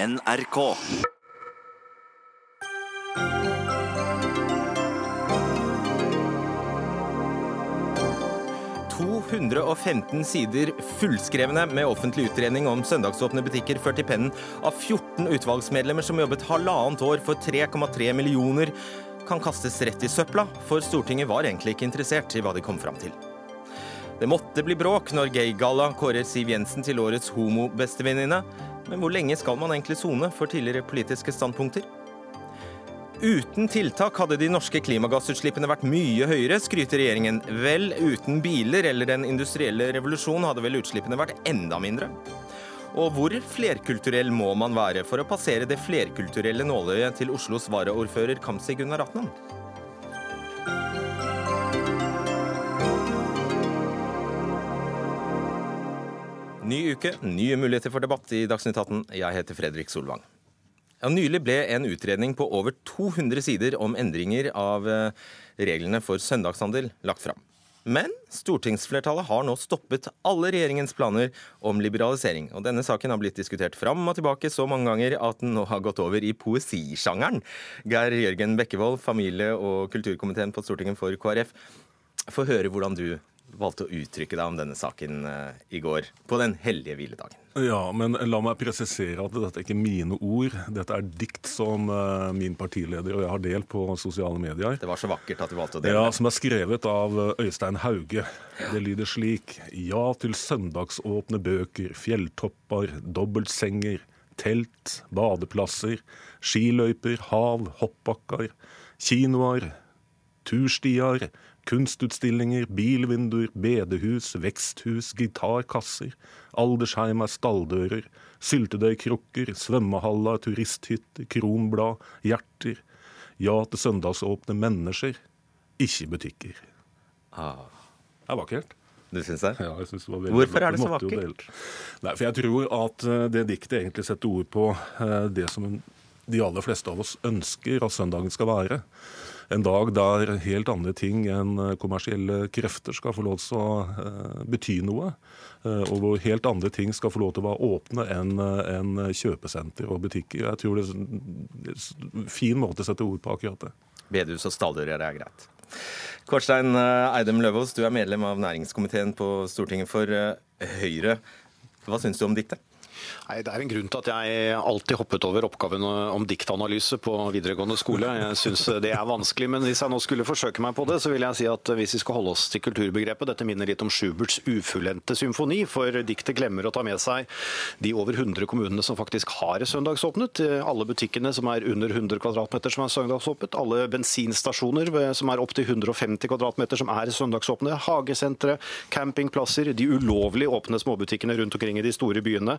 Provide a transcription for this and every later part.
NRK. 215 sider fullskrevne med offentlig utredning om søndagsåpne butikker ført i pennen av 14 utvalgsmedlemmer som jobbet halvannet år for 3,3 millioner, kan kastes rett i søpla, for Stortinget var egentlig ikke interessert i hva de kom fram til. Det måtte bli bråk når Gaygalla kårer Siv Jensen til årets homobestevenninne, men hvor lenge skal man egentlig sone for tidligere politiske standpunkter? Uten tiltak hadde de norske klimagassutslippene vært mye høyere, skryter regjeringen. Vel, uten biler eller den industrielle revolusjon hadde vel utslippene vært enda mindre? Og hvor flerkulturell må man være for å passere det flerkulturelle nåløyet til Oslos varaordfører Kamzy Gunnar Ny uke, nye muligheter for debatt i Dagsnytt 18. Jeg heter Fredrik Solvang. Ja, nylig ble en utredning på over 200 sider om endringer av eh, reglene for søndagshandel lagt fram. Men stortingsflertallet har nå stoppet alle regjeringens planer om liberalisering. Og denne saken har blitt diskutert fram og tilbake så mange ganger at den nå har gått over i poesisjangeren. Geir Jørgen Bekkevold, familie- og kulturkomiteen på Stortinget for KrF. Få høre hvordan du valgte å uttrykke deg om denne saken eh, i går, på den hellige hviledagen. Ja, men la meg presisere at dette er ikke mine ord. Dette er dikt som uh, min partileder og jeg har delt på sosiale medier. Det var så vakkert at du valgte å dele Ja, Som er skrevet av eh, Øystein Hauge. Det lyder slik. Ja til søndagsåpne bøker, fjelltopper, dobbeltsenger, telt, badeplasser, skiløyper, hav, hoppbakker, kinoer, turstier, Kunstutstillinger, bilvinduer, bedehus, veksthus, gitarkasser, aldersheimer, stalldører, syltetøykrukker, svømmehaller, turisthytter, kronblad, hjerter. Ja til søndagsåpne mennesker, ikke butikker. Ah. Det er vakkert. Du syns det? Ja, jeg synes det var veldig Hvorfor er det så vakkert? Nei, for jeg tror at eh, det diktet egentlig setter ord på eh, det som de aller fleste av oss ønsker at søndagen skal være. En dag der helt andre ting enn eh, kommersielle krefter skal få lov til å eh, bety noe. eh, Og hvor helt andre ting skal få lov til å være åpne enn enn kjøpesenter og butikker. Jeg tror det er en fin måte å sette ord på akkurat det. Bedehus og stalldører er greit. Kårstein eh, Eidem Løvaas, du er medlem av næringskomiteen på Stortinget for Høyre. Hva syns du om diktet? Nei, Det er en grunn til at jeg alltid hoppet over oppgaven om diktanalyse på videregående skole. Jeg syns det er vanskelig, men hvis jeg nå skulle forsøke meg på det, så vil jeg si at hvis vi skal holde oss til kulturbegrepet Dette minner litt om Schuberts ufullendte symfoni, for diktet glemmer å ta med seg de over 100 kommunene som faktisk har søndagsåpnet. Alle butikkene som er under 100 kvadratmeter som er søndagsåpnet. Alle bensinstasjoner som er opptil 150 kvadratmeter som er søndagsåpne. Hagesentre, campingplasser, de ulovlig åpne småbutikkene rundt omkring i de store byene.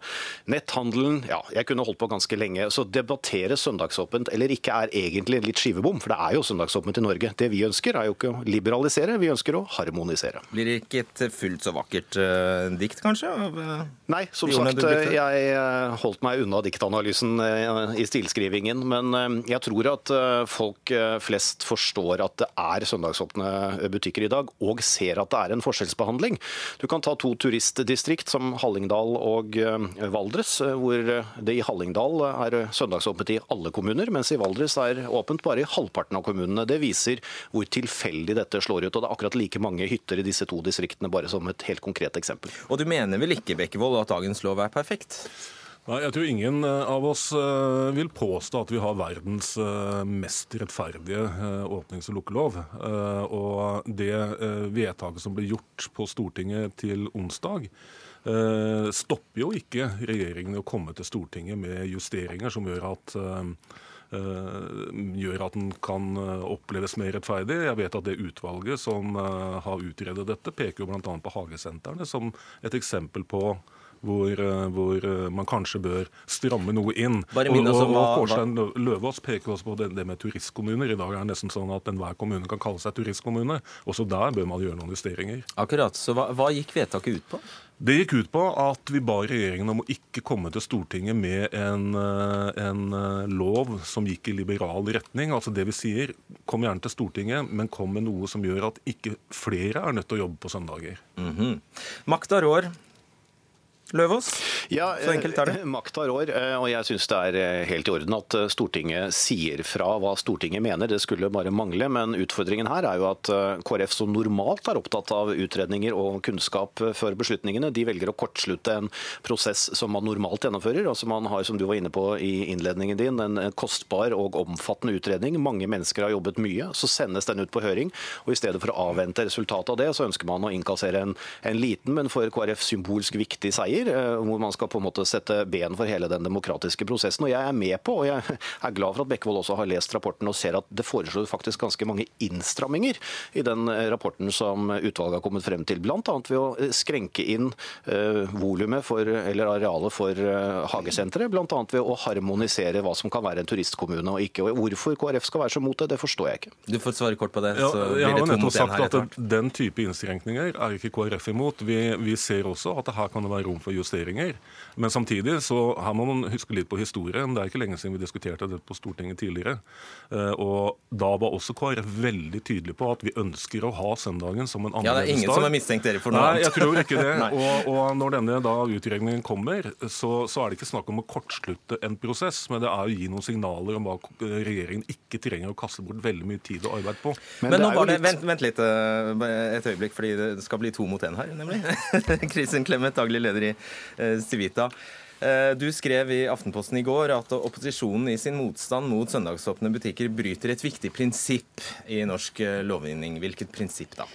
Netthandelen Ja, jeg kunne holdt på ganske lenge. Så debattere søndagsåpent eller ikke er egentlig en litt skivebom, for det er jo søndagsåpent i Norge. Det vi ønsker er jo ikke å liberalisere, vi ønsker å harmonisere. Blir det ikke et fullt så vakkert uh, dikt, kanskje? Uh, Nei, som sagt, jeg eh, holdt meg unna diktanalysen uh, i stilskrivingen. Men eh, jeg tror at eh, folk eh, flest forstår at det er søndagsåpne butikker i dag, og ser at det er en forskjellsbehandling. Du kan ta to turistdistrikt som Hallingdal og eh, Valdres, eh, hvor det i Hallingdal er søndagsåpent i alle kommuner, mens i Valdres er åpent bare i halvparten av kommunene. Det viser hvor tilfeldig dette slår ut. Og det er akkurat like mange hytter i disse to distriktene, bare som et helt konkret eksempel. Og du mener vel ikke, Bekkevold, at dagens lov er perfekt? Nei, Jeg tror ingen eh, av oss eh, vil påstå at vi har verdens eh, mest rettferdige eh, åpnings- og lukkelov. Eh, Og det eh, vedtaket som ble gjort på Stortinget til onsdag, eh, stopper jo ikke regjeringen i å komme til Stortinget med justeringer som gjør at eh, eh, gjør at den kan eh, oppleves mer rettferdig. Jeg vet at det utvalget som eh, har utredet dette, peker jo bl.a. på hagesentrene som et eksempel på hvor, eh, hvor eh, man kanskje bør stramme noe inn. Bare og, og, og Kårstein Løvaas peker også på det, det med turistkommuner. I dag er det nesten sånn at enhver kommune kan kalle seg turistkommune. Også der bør man gjøre noen justeringer. Akkurat. Så hva, hva gikk vedtaket ut på? Det gikk ut på at vi ba regjeringen om å ikke komme til Stortinget med en, eh, en eh, lov som gikk i liberal retning. Altså det vi sier, kom gjerne til Stortinget, men kom med noe som gjør at ikke flere er nødt til å jobbe på søndager. Mhm. Makta rår. Løvaas? Ja, Så enkelt er det. eh, Makt har år, eh, og jeg syns det er eh, helt i orden at Stortinget sier fra hva Stortinget mener. Det skulle bare mangle. Men utfordringen her er jo at KrF, som normalt er opptatt av utredninger og kunnskap før beslutningene, de velger å kortslutte en prosess som man normalt gjennomfører. Altså Man har, som du var inne på i innledningen din, en kostbar og omfattende utredning. Mange mennesker har jobbet mye. Så sendes den ut på høring, og i stedet for å avvente resultatet av det, så ønsker man å innkassere en, en liten, men for KrF symbolsk viktig seier, eh, hvor man skal på en måte sette ben for hele den demokratiske prosessen. Og jeg er med på, og jeg er glad for at Bekkevold også har lest rapporten og ser at det foreslår faktisk ganske mange innstramminger i den eh, rapporten som utvalget har kommet frem til. Bl.a. ved å eh, skrenke inn volumet for, eller arealet for hagesenteret. Bl.a. ved å harmonisere hva som kan være en turistkommune og ikke. Og Hvorfor KrF skal være så mot det, det forstår jeg ikke. Du får svare kort på det. Ja, jeg har nettopp sagt at. Den type innskrenkninger er ikke KrF imot. Vi, vi ser også at her kan det være rom for justeringer. Men samtidig så her må man huske litt på historien. Det er ikke lenge siden vi diskuterte det på Stortinget tidligere. Eh, Og Da var også KrF veldig tydelig på at vi ønsker å ha søndagen som en Ja, det er ingen dag. som har mistenkt dere for noe Nei, jeg tror ikke det. Og, og når denne da utregningen kommer, så, så er det ikke snakk om å kortslutte en prosess, men det er å gi noen signaler om hva regjeringen ikke trenger å kaste bort veldig mye tid og arbeid på. Men, men nå var det, litt- vent, vent litt eh, et øyeblikk, fordi det skal bli to mot én her, nemlig. Kristin Clemet, daglig leder i eh, Civita. Eh, Du skrev i Aftenposten i går at opposisjonen i sin motstand mot søndagsåpne butikker bryter et viktig prinsipp i norsk eh, lovgivning. Hvilket prinsipp da?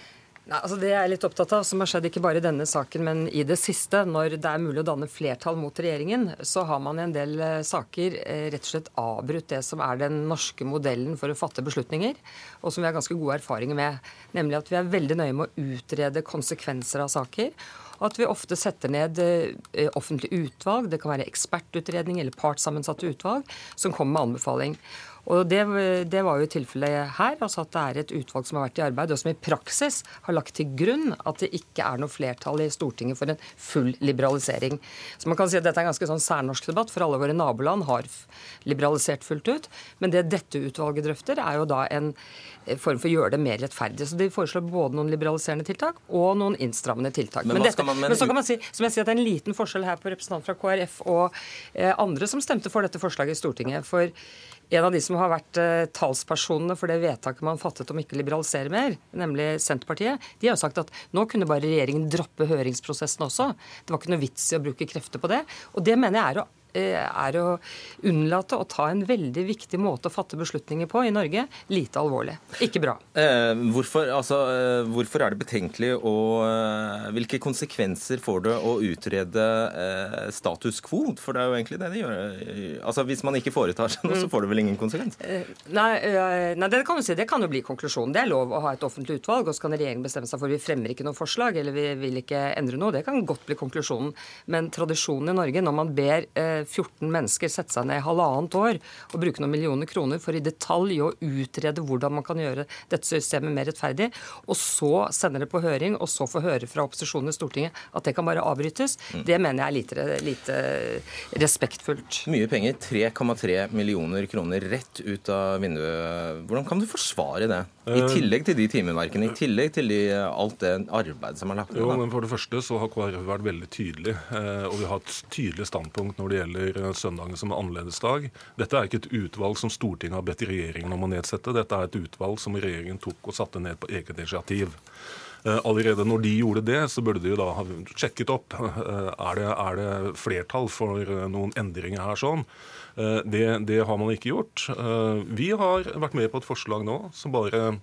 Nei, altså Det jeg er litt opptatt av, som har skjedd ikke bare i denne saken, men i det siste, når det er mulig å danne flertall mot regjeringen, så har man i en del eh, saker eh, rett og slett avbrutt det som er den norske modellen for å fatte beslutninger, og som vi har ganske gode erfaringer med. Nemlig at vi er veldig nøye med å utrede konsekvenser av saker. og At vi ofte setter ned eh, offentlige utvalg, det kan være ekspertutredning eller partssammensatte utvalg, som kommer med anbefaling. Og det, det var jo tilfellet her, altså at det er et utvalg som har vært i arbeid, og som i praksis har lagt til grunn at det ikke er noe flertall i Stortinget for en full liberalisering. Så man kan si at dette er en ganske sånn særnorsk debatt, for alle våre naboland har liberalisert fullt ut. Men det dette utvalget drøfter, er jo da en eh, form for å gjøre det mer rettferdig. Så de foreslår både noen liberaliserende tiltak og noen innstrammende tiltak. Men men, dette, men så kan man si, som jeg sier, at det er en liten forskjell her på representanten fra KrF og eh, andre som stemte for dette forslaget i Stortinget. For en av de som har vært eh, talspersonene for det vedtaket man fattet om ikke liberalisere mer, nemlig Senterpartiet, de har jo sagt at nå kunne bare regjeringen droppe høringsprosessen også. Det var ikke noe vits i å bruke krefter på det. Og det mener jeg er å er å unnlate å ta en veldig viktig måte å fatte beslutninger på i Norge lite alvorlig. Ikke bra. Eh, hvorfor, altså, eh, hvorfor er det betenkelig å eh, Hvilke konsekvenser får det å utrede eh, status quo? For det er jo egentlig det de gjør. Altså, Hvis man ikke foretar seg noe, så får det vel ingen konsekvens? Nei, øh, nei, det kan du si. Det kan jo bli konklusjonen. Det er lov å ha et offentlig utvalg, og så kan regjeringen bestemme seg for vi fremmer ikke noe forslag, eller vi vil ikke endre noe. Det kan godt bli konklusjonen. Men tradisjonen i Norge, når man ber eh, 14 mennesker sette seg ned i halvannet år og bruke noen millioner kroner for i detalj å utrede hvordan man kan gjøre dette systemet mer rettferdig, og så sender det på høring, og så få høre fra opposisjonen i Stortinget at det kan bare avbrytes, det mener jeg er lite, lite respektfullt. Mye penger, 3,3 millioner kroner rett ut av vinduet. Hvordan kan du forsvare det? I tillegg til de timeverkene, i tillegg til de, alt det arbeidet som er lagt ned. Jo, men For det første så har KrF vært veldig tydelig, eh, og vi har et tydelig standpunkt når det gjelder eh, søndagen som en annerledes dag. Dette er ikke et utvalg som Stortinget har bedt regjeringen om å nedsette. Dette er et utvalg som regjeringen tok og satte ned på eget initiativ. Eh, Allerede når de gjorde det, så burde de jo da ha sjekket opp. Eh, Er det, er det flertall for eh, noen endringer her sånn? Det, det har man ikke gjort. Vi har vært med på et forslag nå som bare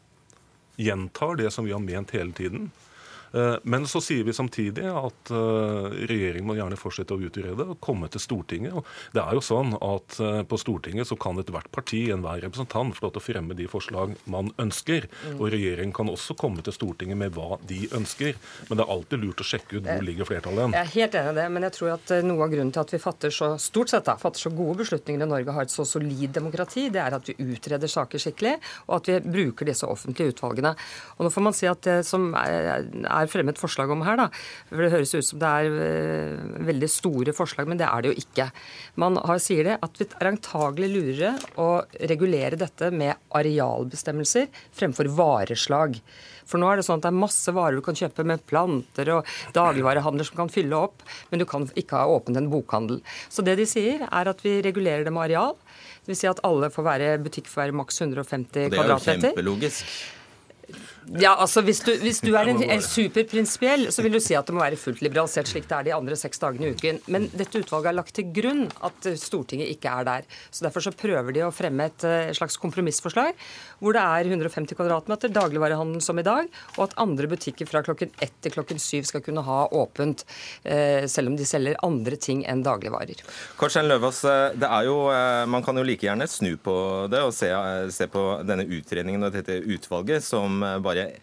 gjentar det som vi har ment hele tiden. Eh, Men så sier vi samtidig at eh, regjeringen må gjerne fortsette å utrede og komme til Stortinget. Og det er jo sånn at eh, På Stortinget så kan ethvert parti, enhver representant, få lov til å fremme de forslag man ønsker. Og regjeringen kan også komme til Stortinget med hva de ønsker. Men det er alltid lurt å sjekke ut hvor ligger flertallet hen. Jeg er helt enig i det, men jeg tror at noe av grunnen til at vi fatter så stort sett da, fatter så gode beslutninger i Norge, har et så solid demokrati, det er at vi utreder saker skikkelig, og at vi bruker disse offentlige utvalgene. Og nå får man si at det som er, er fremmet forslag om her. da. For Det høres ut som det er uh, veldig store forslag, men det er det jo ikke. Man har, sier det at det er antagelig lurere å regulere dette med arealbestemmelser fremfor vareslag. For nå er det sånn at det er masse varer du kan kjøpe med planter og dagligvarehandler som kan fylle opp, men du kan ikke ha åpent en bokhandel. Så det de sier, er at vi regulerer det med areal. Dvs. si at alle får være butikk for være maks 150 kvadratmeter. Det er jo kjempelogisk. Ja, altså Hvis du, hvis du er en, en superprinsipiell, så vil du si at det må være fullt liberalisert, slik det er de andre seks dagene i uken. Men dette utvalget har lagt til grunn at Stortinget ikke er der. Så Derfor så prøver de å fremme et eh, slags kompromissforslag hvor det er 150 kvadratmeter, dagligvarehandel som i dag, og at andre butikker fra klokken ett til klokken syv skal kunne ha åpent, eh, selv om de selger andre ting enn dagligvarer. Karstein Løvaas, eh, det er jo, man kan jo like gjerne snu på det og se, se på denne utredningen og dette utvalget som bare bare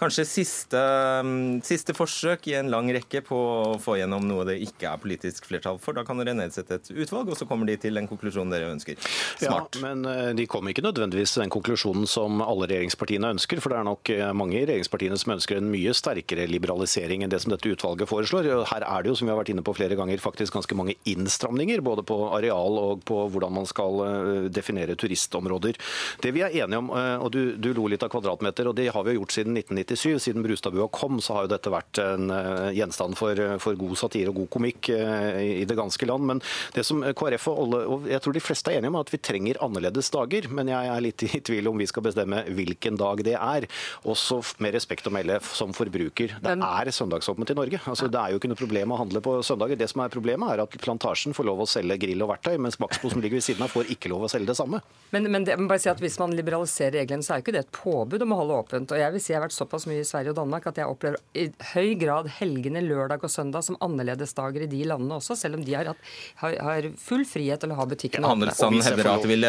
kanskje siste, mm, siste, forsøk i en lang rekke på å få gjennom noe det ikke er politisk flertall for. Da kan dere nedsette et utvalg, og så kommer de til den konklusjonen dere ønsker. Smart. Ja, men eh, de kom ikke nødvendigvis til den konklusjonen som alle regjeringspartiene ønsker. For det er nok eh, mange i regjeringspartiene som ønsker en mye sterkere liberalisering enn det som dette utvalget foreslår. Her er det jo, som vi har vært inne på flere ganger, faktisk ganske mange innstramninger. Både på areal og på hvordan man skal eh, definere turistområder. Det vi er enige om, og du, du lo litt av kvadratmeter, og det har vi gjort siden 1990 1997. Siden Brustadbua kom, så har jo dette vært en eh, gjenstand for, for god satire og god komikk eh, i det ganske land. Men det som KrF og alle, og jeg tror de fleste er enige om, at vi trenger annerledes dager. Men jeg er litt i tvil om vi skal bestemme hvilken dag det er. Også med respekt å melde som forbruker. Det er søndagsåpent i Norge. Altså, det er jo ikke noe problem å handle på søndager. Det som er problemet, er at Plantasjen får lov å selge grill og verktøy, mens Maxbo som ligger ved siden av, får ikke lov å selge det samme. Men, men det, bare si at hvis man liberaliserer reglene, så er jo ikke det et påbud om å holde åpent. Og jeg vil si jeg har vært såpass mye i Sverige og Danmark at jeg opplever i høy grad helgene lørdag og søndag som annerledesdager i de landene også, selv om de har, hatt, har, har full frihet til å ha butikkene åpne. Handelsstanden hevder at det vil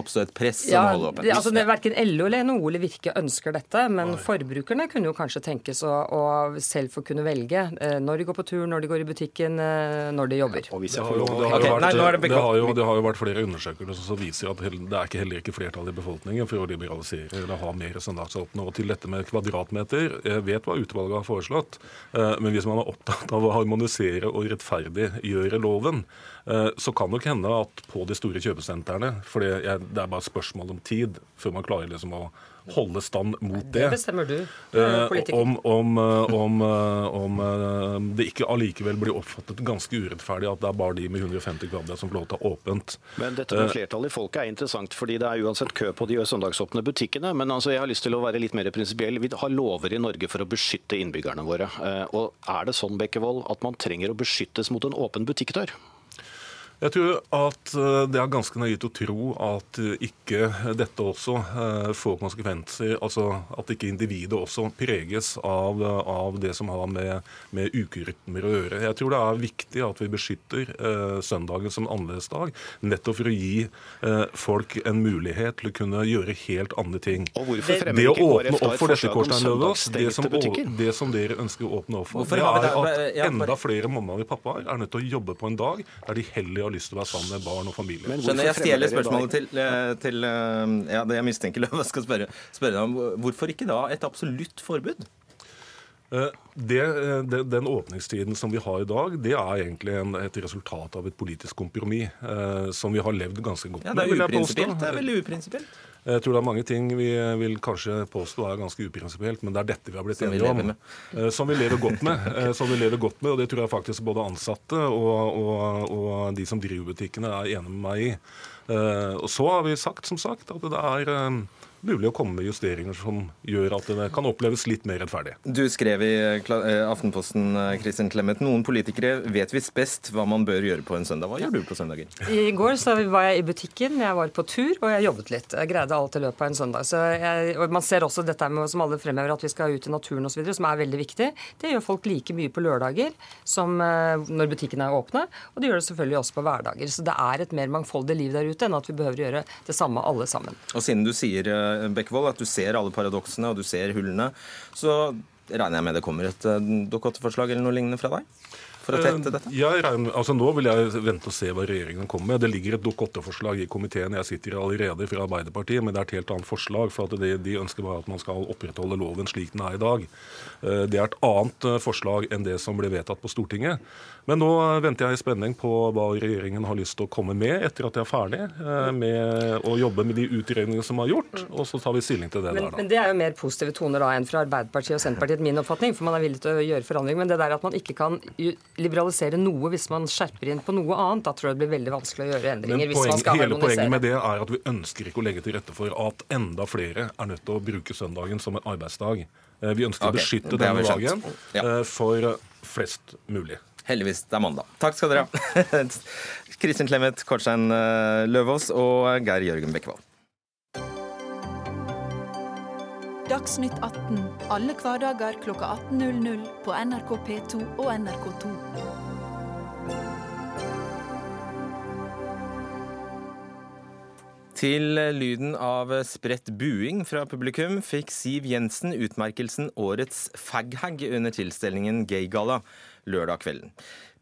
oppstå et press ja, om å holde åpent. Altså, verken LO eller NHO eller Virke ønsker dette, men Oi. forbrukerne kunne jo kanskje tenkes å, å, selv få kunne velge eh, når de går på tur, når de går i butikken, eh, når de jobber. Ja, det, har jo, det, har okay. vært, Nei, det, det, har jo, det har jo vært flere undersøkelser som viser at det er ikke heller ikke flertall i befolkningen for å liberalisere eller ha mer søndagsåpne. Og til dette med kvadratmeter. Jeg vet hva utvalget har foreslått, eh, men hvis man er opptatt av å harmonisere og rettferdiggjøre loven, så kan det nok hende at på de store kjøpesentrene, for det er bare et spørsmål om tid før man klarer liksom å holde stand mot det. Det bestemmer du, eh, politiker. Om, om, eh, om, eh, om, det ikke allikevel blir oppfattet ganske urettferdig at det er bare de med 150 kvadrat som får lov til å ha åpent. Men dette med flertallet i folket er interessant, fordi det er uansett kø på de søndagsåpne butikkene. Men altså, jeg har lyst til å være litt mer prinsipiell. Vi har lover i Norge for å beskytte innbyggerne våre. Og er det sånn, Bekkevold, at man trenger å beskyttes mot en åpen butikkdør? Jeg tror at eh, det er ganske naivt å tro at eh, ikke dette også eh, får konsekvenser. Altså at ikke individet også preges av, av det som har med, med ukerytmer å gjøre. Jeg tror det er viktig at vi beskytter eh, søndagen som annerledesdag, nettopp for å gi eh, folk en mulighet til å kunne gjøre helt andre ting. Og hvorfor fremmer det å åpne opp for dette, Kårstein Løvaas, det, det, som dere ønsker å åpne opp for, det er at enda flere mammaer og pappaer er nødt til å jobbe på en dag der de heller har lyst til å være sammen med barn og familie. Men Skjønner, Jeg stjeler spørsmålet til, eh, til, eh, ja, det jeg mistenker Løve skal spørre, spørre deg om. Hvorfor ikke da et absolutt forbud? Eh, det, det, den åpningstiden som vi har i dag, det er egentlig en, et resultat av et politisk kompromiss eh, som vi har levd ganske godt med. Ja, det er uprinsipielt. Det er veldig uprinsipielt. Jeg tror det er mange ting vi vil kanskje påstå er ganske uprinsipielt, men det er dette vi har blitt enige om. Som vi lever godt med. Som vi lever godt med, og det tror jeg faktisk både ansatte og, og, og de som driver butikkene er enige med meg i. Og så har vi sagt, som sagt, at det er mulig å komme med justeringer som gjør at det kan oppleves litt mer rettferdig. Du skrev i eh, Aftenposten eh, Kristin Clemet, noen politikere vet visst best hva man bør gjøre på en søndag. Hva gjør du på søndager? I går så var jeg i butikken, jeg var på tur og jeg jobbet litt. Jeg greide alt i løpet av en søndag. Så jeg, og Man ser også dette med, som alle fremhever, at vi skal ut i naturen osv., som er veldig viktig. Det gjør folk like mye på lørdager som eh, når butikkene er åpne. Og det gjør det selvfølgelig også på hverdager. Så det er et mer mangfoldig liv der ute enn at vi behøver å gjøre det samme alle sammen. Og siden du sier Bekkevold, at du ser alle paradoksene og du ser hullene, så regner jeg med det kommer et eh, Dokument 8-forslag eller noe lignende fra deg? for å tette dette? Jeg regner, altså Nå vil jeg vente og se hva regjeringen kommer med. Det ligger et Dokument 8-forslag i komiteen jeg sitter i allerede fra Arbeiderpartiet, men det er et helt annet forslag. for at det, De ønsker bare at man skal opprettholde loven slik den er i dag. Det er et annet forslag enn det som ble vedtatt på Stortinget. Men nå venter jeg i spenning på hva regjeringen har lyst til å komme med etter at jeg er ferdig med å jobbe med de utredningene som er gjort, og så tar vi stilling til det men, der. da. Men det er jo mer positive toner da enn fra Arbeiderpartiet og Senterpartiet, min oppfatning, for man er villig til å gjøre forandring. Men det der at man ikke kan liberalisere noe hvis man skjerper inn på noe annet, da tror jeg det blir veldig vanskelig å gjøre endringer. Hvis man skal harmonisere. hele poenget med det er at vi ønsker ikke å legge til rette for at enda flere er nødt til å bruke søndagen som en arbeidsdag. Eh, Vi ønsker okay, å beskytte denne dagen Ja. eh, for flest mulig. Heldigvis, det er mandag. Takk skal dere ha. Kristin Clemet Kortstein eh, Løvaas og Geir Jørgen Bekkevold. Dagsnytt 18 alle hverdager klokka 18.00 på NRK P2 og NRK2. Til lyden av spredt buing fra publikum fikk Siv Jensen utmerkelsen Årets faghag under tilstelningen Gaygalla lørdag kvelden.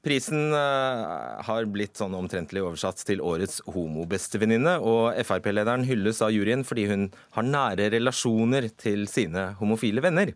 Prisen eh, har blitt sånn omtrentlig oversatt til årets homobestevenninne, og Frp-lederen hylles av juryen fordi hun har nære relasjoner til sine homofile venner.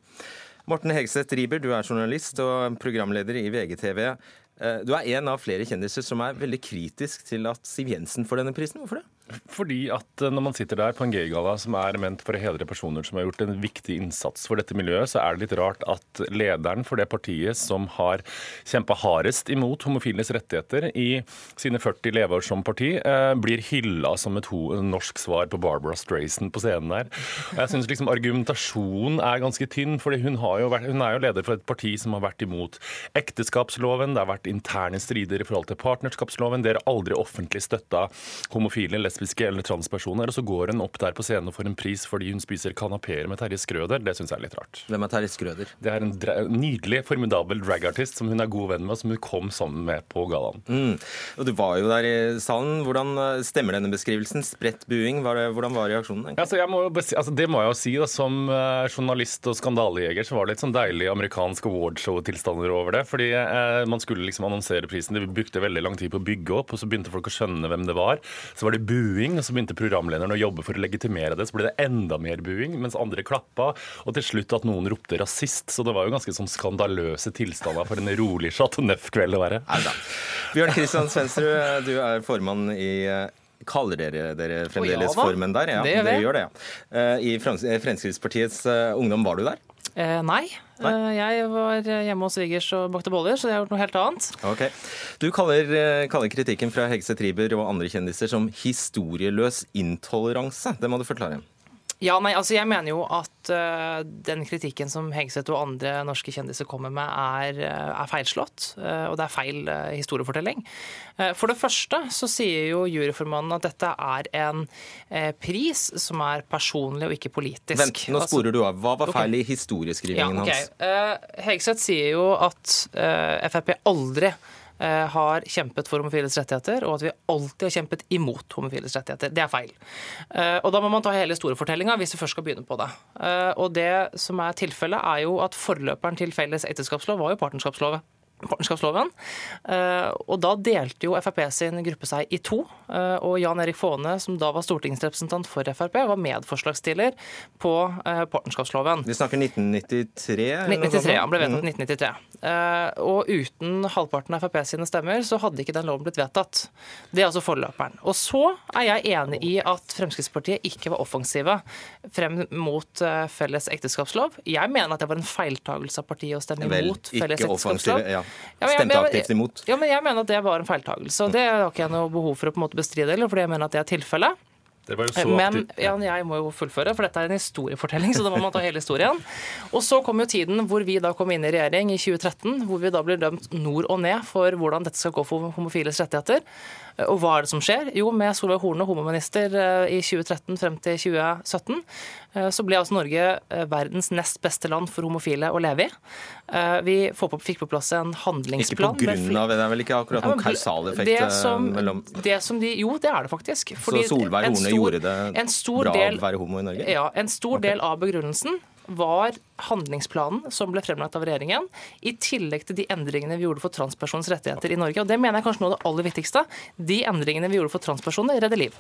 Morten Hegseth Riiber, du er journalist og programleder i VGTV. Eh, Du er en av flere kjendiser som er veldig kritisk til at Siv Jensen får denne prisen. Hvorfor det? Fordi at eh, når man sitter der på en gaygalla som er ment for å hedre personer som har gjort en viktig innsats for dette miljøet, så er det litt rart at lederen for det partiet som har kjempa hardest imot homofiles rettigheter i sine 40 leveår som parti, eh, blir hylla som et ho norsk svar på Barbara Strayson på scenen der. Og Jeg syns liksom argumentasjonen er ganske tynn, for hun, hun er jo leder for et parti som har vært imot ekteskapsloven, det har vært interne strider i forhold til partnerskapsloven, dere har aldri offentlig støtta homofile, lesbiske eller transpersoner, og så går hun opp der på scenen og får en pris fordi hun spiser kanapeer med Terje Skrøder. Det syns jeg er litt rart. Hvem er Terje Skrøder? Det er en nydelig, formidabel dragartist som hun er god venn med, og som hun kom sammen med på gallaen. Mm. Og Du var jo der i salen. Hvordan eh, stemmer denne beskrivelsen? Spredt buing. Hvordan var reaksjonen? egentlig? Altså, jeg må altså, det må jeg jo si. da, Som eh, journalist og skandalejeger så var det litt sånn deilig amerikansk awardshow-tilstander over det. Fordi eh, man skulle liksom annonsere prisen. Det brukte veldig lang tid på å bygge opp, og så begynte folk å skjønne hvem det var. Så var det buing, og så begynte programlederen å jobbe for å legitimere det. Så ble det enda mer buing, mens andre klappa. Og til slutt at noen ropte rasist. Så det var jo ganske sånn skandaløse tilstander for en rolig Chateau Neuf-kveld å være. Neida. Bjørn Kristian Svendsrud, du er formann i Kaller dere dere fremdeles oh, ja formen der? Ja, Det gjør det. dere gjør det, ja. Eh, I Fremskrittspartiets eh, Ungdom, var du der? Eh, nei. Nei. Eh, jeg var hjemme hos svigers og bakte boller, så jeg har gjort noe helt annet. Ok. Du kaller, eh, kaller kritikken fra Hegse Triber og andre kjendiser som historieløs intoleranse. Det må du forklare. Ja, nei, altså Jeg mener jo at uh, den kritikken som Hegseth og andre norske kjendiser kommer med, er, eh, er feilslått. Uh, og det er feil uh, historiefortelling. For det første så sier jo juryformannen at dette er en pris som er personlig og ikke politisk. Vent, nå Altså- sporer du av. Hva var feil feil i historieskrivingen Ja, ok. hans? Hegseth sier jo at Frp aldri har kjempet for homofiles rettigheter, og at vi alltid har kjempet imot homofiles rettigheter. Det er feil. Eh, og da må man ta hele historiefortellinga hvis vi først skal begynne på det. Eh, og det som er tilfellet, er jo at forløperen til felles ekteskapslov var jo partnerskapsloven. Partnerskapsloven. Eh, og da delte jo Frp sin gruppe seg i to. eh, og Jan Erik Faane, som da var stortingsrepresentant for Frp, var medforslagsstiller på eh, partnerskapsloven. Vi snakker 1993? 1993, sånt? han ble vedtatt Mhm. i 1993. Eh, og uten halvparten av Frp sine stemmer, så hadde ikke den loven blitt vedtatt. Det er altså forløperen. Og så er jeg enig i at Fremskrittspartiet ikke var offensive frem mot felles ekteskapslov. Jeg mener at det var en feiltagelse av partiet å stemme imot felles ekteskapslov. ja. Ja, jeg- Stemte aktivt imot. Ja, men jeg mener at det var en feiltagelse. Og det har ikke jeg noe behov for å på en måte bestride, eller fordi jeg mener at det er tilfellet. Det var jo så Men ja, jeg må jo fullføre, for dette er en historiefortelling, så da må man ta hele historien. Og så kom jo tiden hvor vi da kom inn i regjering i 2013, hvor vi da blir dømt nord og ned for hvordan dette skal gå for homofiles rettigheter. Og hva er det som skjer? Jo, med Solveig Horne, homominister eh, i 2013 frem til 2017, eh, så ble altså Norge eh, verdens nest beste land for homofile å leve i. Eh, Vi på, fikk på plass en handlingsplan. Ikke på grunn av Det er vel ikke akkurat noen kausaleffekt det eh, som, mellom det som de, Jo, det er det faktisk. Så Solveig Horne stor- gjorde det bra del- å være homo i Norge? Ja, En stor del av begrunnelsen var handlingsplanen som ble fremlagt av regjeringen, i tillegg til de endringene vi gjorde for transpersoners rettigheter i Norge. Og Det mener jeg kanskje noe av det aller viktigste. De endringene vi gjorde for transpersoner, redder liv.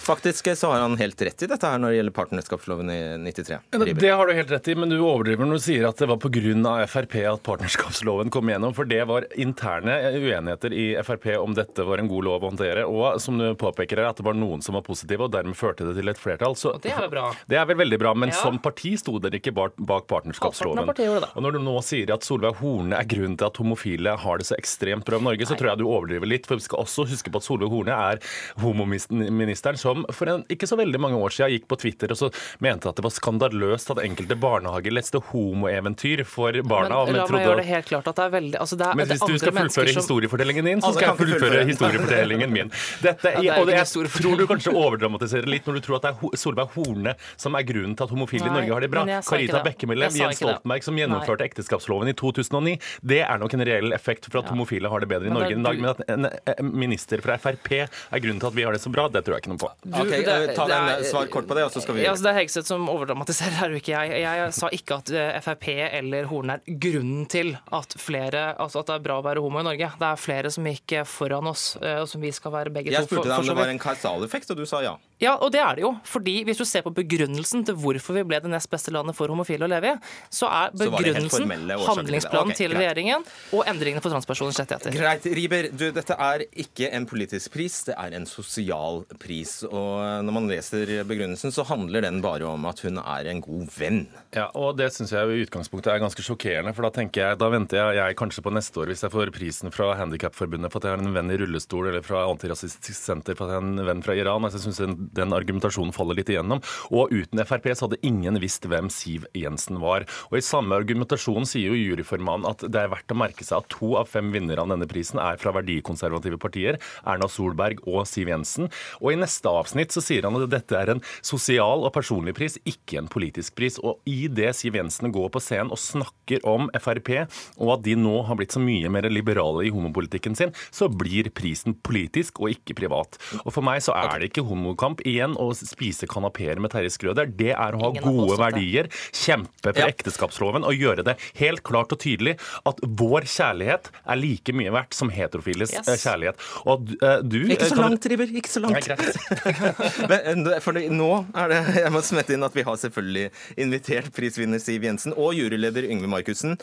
Faktisk så har han helt rett i dette her når det gjelder partnerskapsloven i 93. Det har du helt rett i, men du overdriver når du sier at det var pga. Frp at partnerskapsloven kom igjennom. For det var interne uenigheter i Frp om dette var en god lov å håndtere. Og som du påpeker, at det var noen som var positive, og dermed førte det til et flertall. Så Og det er jo bra. Det er vel veldig bra, men Ja. som parti sto dere ikke bak, partnerskapsloven. Det. Og når du nå sier at Solveig Horne er grunnen til at homofile har det så ekstremt bra i Norge, så tror jeg du overdriver litt. For vi skal også huske på at Solveig Horne er homoministeren som for en, ikke så veldig mange år siden gikk på Twitter og så mente at det var skandaløst at enkelte barnehager leste homoeventyr for barna. Men la meg gjøre det helt klart at det er veldig altså det er, men det hvis du skal fullføre som- historiefortellingen din, så skal jeg fullføre historiefortellingen min. Dette, det er og det, jeg tror du kanskje overdramatiserer litt når du tror at det er Solveig Horne som er grunnen til at homofile i Norge har det bra. Jeg Karita. Bekkemellem, Jens. Stoltenberg som gjennomførte ekteskapsloven i 2009, det er nok en reell effekt for at homofile har det bedre i Norge er i dag. Men at en en minister fra Frp er grunnen til at vi har det så bra, det tror jeg ikke noe på. Du, Ok, det- eh, Ta det er- Svar kort på det, og så skal vi Ja, altså det er Hegseth som overdramatiserer her, og ikke jeg. Jeg sa ikke at eh, Frp eller Horne er grunnen til at flere, altså at det er bra å være homo i Norge. Det er flere som gikk foran oss, eh, og som vi skal være begge Jeg to. spurte deg om så det var en kausaleffekt, og du sa ja. Ja, og det er det jo. Fordi hvis du ser på begrunnelsen til hvorfor vi ble det nest beste landet for homofile å leve i, så er begrunnelsen så handlingsplanen Ok, til greit. regjeringen og endringene for transpersoners rettigheter. Greit, Riber, du, dette er ikke en politisk pris, det er en sosial pris. Og når man leser begrunnelsen, så handler den bare om at hun er en god venn. Ja, og det syns jeg i utgangspunktet er ganske sjokkerende. For da tenker jeg, da venter jeg, jeg kanskje på neste år, hvis jeg får prisen fra Handikapforbundet for at jeg har en venn i rullestol, eller fra Antirasistisk Senter for at jeg har en venn fra Iran. Altså, jeg synes den argumentasjonen faller litt igjennom. Og uten Frp så hadde ingen visst hvem Siv Jensen var. Og i samme argumentasjon sier jo juryformannen at det er verdt å merke seg at to av fem vinnere av denne prisen er fra verdikonservative partier, Erna Solberg og Siv Jensen. Og i neste avsnitt så sier han at dette er en sosial og personlig pris, ikke en politisk pris. Og i det Siv Jensen går på scenen og snakker om Frp, og at de nå har blitt så mye mer liberale i homopolitikken sin, så blir prisen politisk og ikke privat. Og for meg så er det ikke homokamp igjen å spise kanapeer med Terje Skrøder. Det er å ha Ingen gode verdier, kjempe for Ja. ekteskapsloven og gjøre det helt klart og tydelig at vår kjærlighet er like mye verdt som heterofiles Yes. eh, kjærlighet. Og du, eh, du Ikke så kan- langt, River. Ikke så langt. Men, eh, for nå er det Jeg må smette inn at vi har selvfølgelig invitert prisvinner Siv Jensen og juryleder Yngve Markussen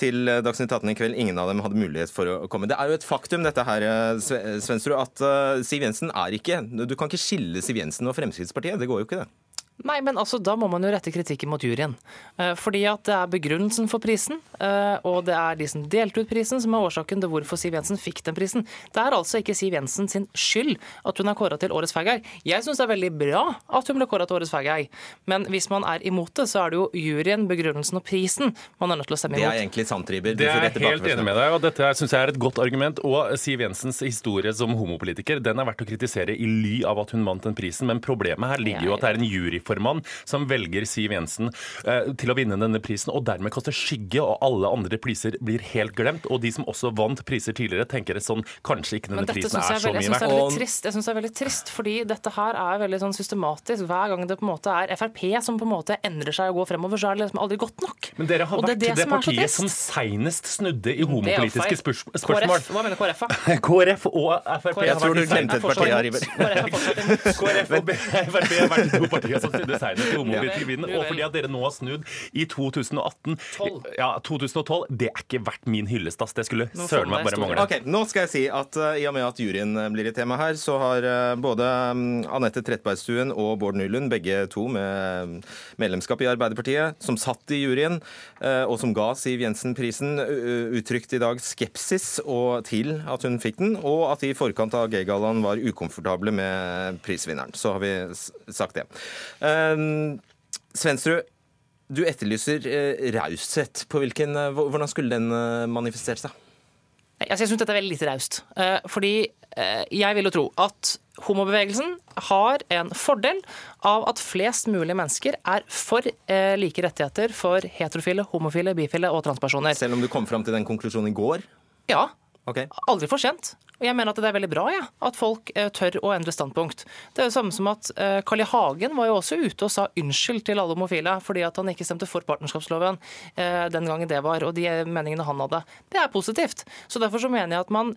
til eh, Dagsnytt 18 i kveld. Ingen av dem hadde mulighet for å komme. Det er jo et faktum dette her, eh, Svensrud, at eh, Siv Jensen er ikke Du kan ikke skille Siv Jensen og Fremskrittspartiet. Det går jo ikke, det. Nei, men altså, da må man jo rette kritikken mot juryen. Eh, Fordi at det er begrunnelsen for prisen, eh, og det er de som delte ut prisen, som er årsaken til hvorfor Siv Jensen fikk den prisen. Det er altså ikke Siv Jensen sin skyld at hun er kåra til årets fag-guy. Jeg syns det er veldig bra at hun ble kåra til årets fag-guy, men hvis man er imot det, så er det jo juryen, begrunnelsen og prisen man er nødt til å stemme imot. Det er egentlig sandtriber. Det er jeg helt enig med deg, og dette syns jeg er et godt argument. Og Siv Jensens historie som homopolitiker den er verdt å kritisere i ly av at hun vant den prisen, men problemet her ligger jo at det er en juryformann som velger Siv Jensen eh, til å vinne denne prisen, og dermed kaster skygge, og alle andre priser blir helt glemt. Og de som også vant priser tidligere, tenker det sånn Kanskje ikke denne prisen er, er så mye er verdt. veldig trist. Jeg synes det er veldig trist, fordi dette her er veldig sånn systematisk. Hver gang det på en måte er Frp som på en måte endrer seg og går fremover, så er det liksom aldri godt nok. Men dere har Og vært det, det som partiet som seinest snudde i homopolitiske spørs spørsmål. KrF, hva mener KrF, da? KrF og Frp Jeg har tror vært du de glemte et parti her, Riber. KrF. KrF og Frp har vært de to partiene som snudde til i Og fordi at dere nå har snudd i 2018 Tolv. Ja, 2012, det er ikke verdt min hyllest, ass. Det skulle søren meg bare mangle. Okay, Nå skal jeg si at uh, i og med at juryen eh, blir i tema her, så har uh, både um, Anette Trettebergstuen og Bård Nylund, begge to med mm, medlemskap i Arbeiderpartiet, som satt i juryen, og som ga Siv Jensen prisen, u- uttrykt i dag skepsis og til at hun fikk den, og at de i forkant av G-gallaen var ukomfortable med prisvinneren. Så har vi sagt det. Eh, Svensrud, du etterlyser eh, raushet. Eh, hvordan skulle den manifestere seg? Altså, jeg syns dette er veldig lite raust. Eh, fordi eh, jeg vil jo tro at homobevegelsen har en fordel av at flest mulig mennesker er for eh, like rettigheter for heterofile, homofile, bifile og transpersoner. Selv om du kom fram til den konklusjonen i går? Ja, Okay. aldri for sent. Og jeg mener at det er veldig bra ja, at folk eh, tør å endre standpunkt. Det er det samme som at eh, Carl I. Hagen var jo også ute og sa unnskyld til alle homofile fordi at han ikke stemte for partnerskapsloven eh, den gangen det var, og de meningene han hadde. Det er positivt. Så derfor så mener jeg at man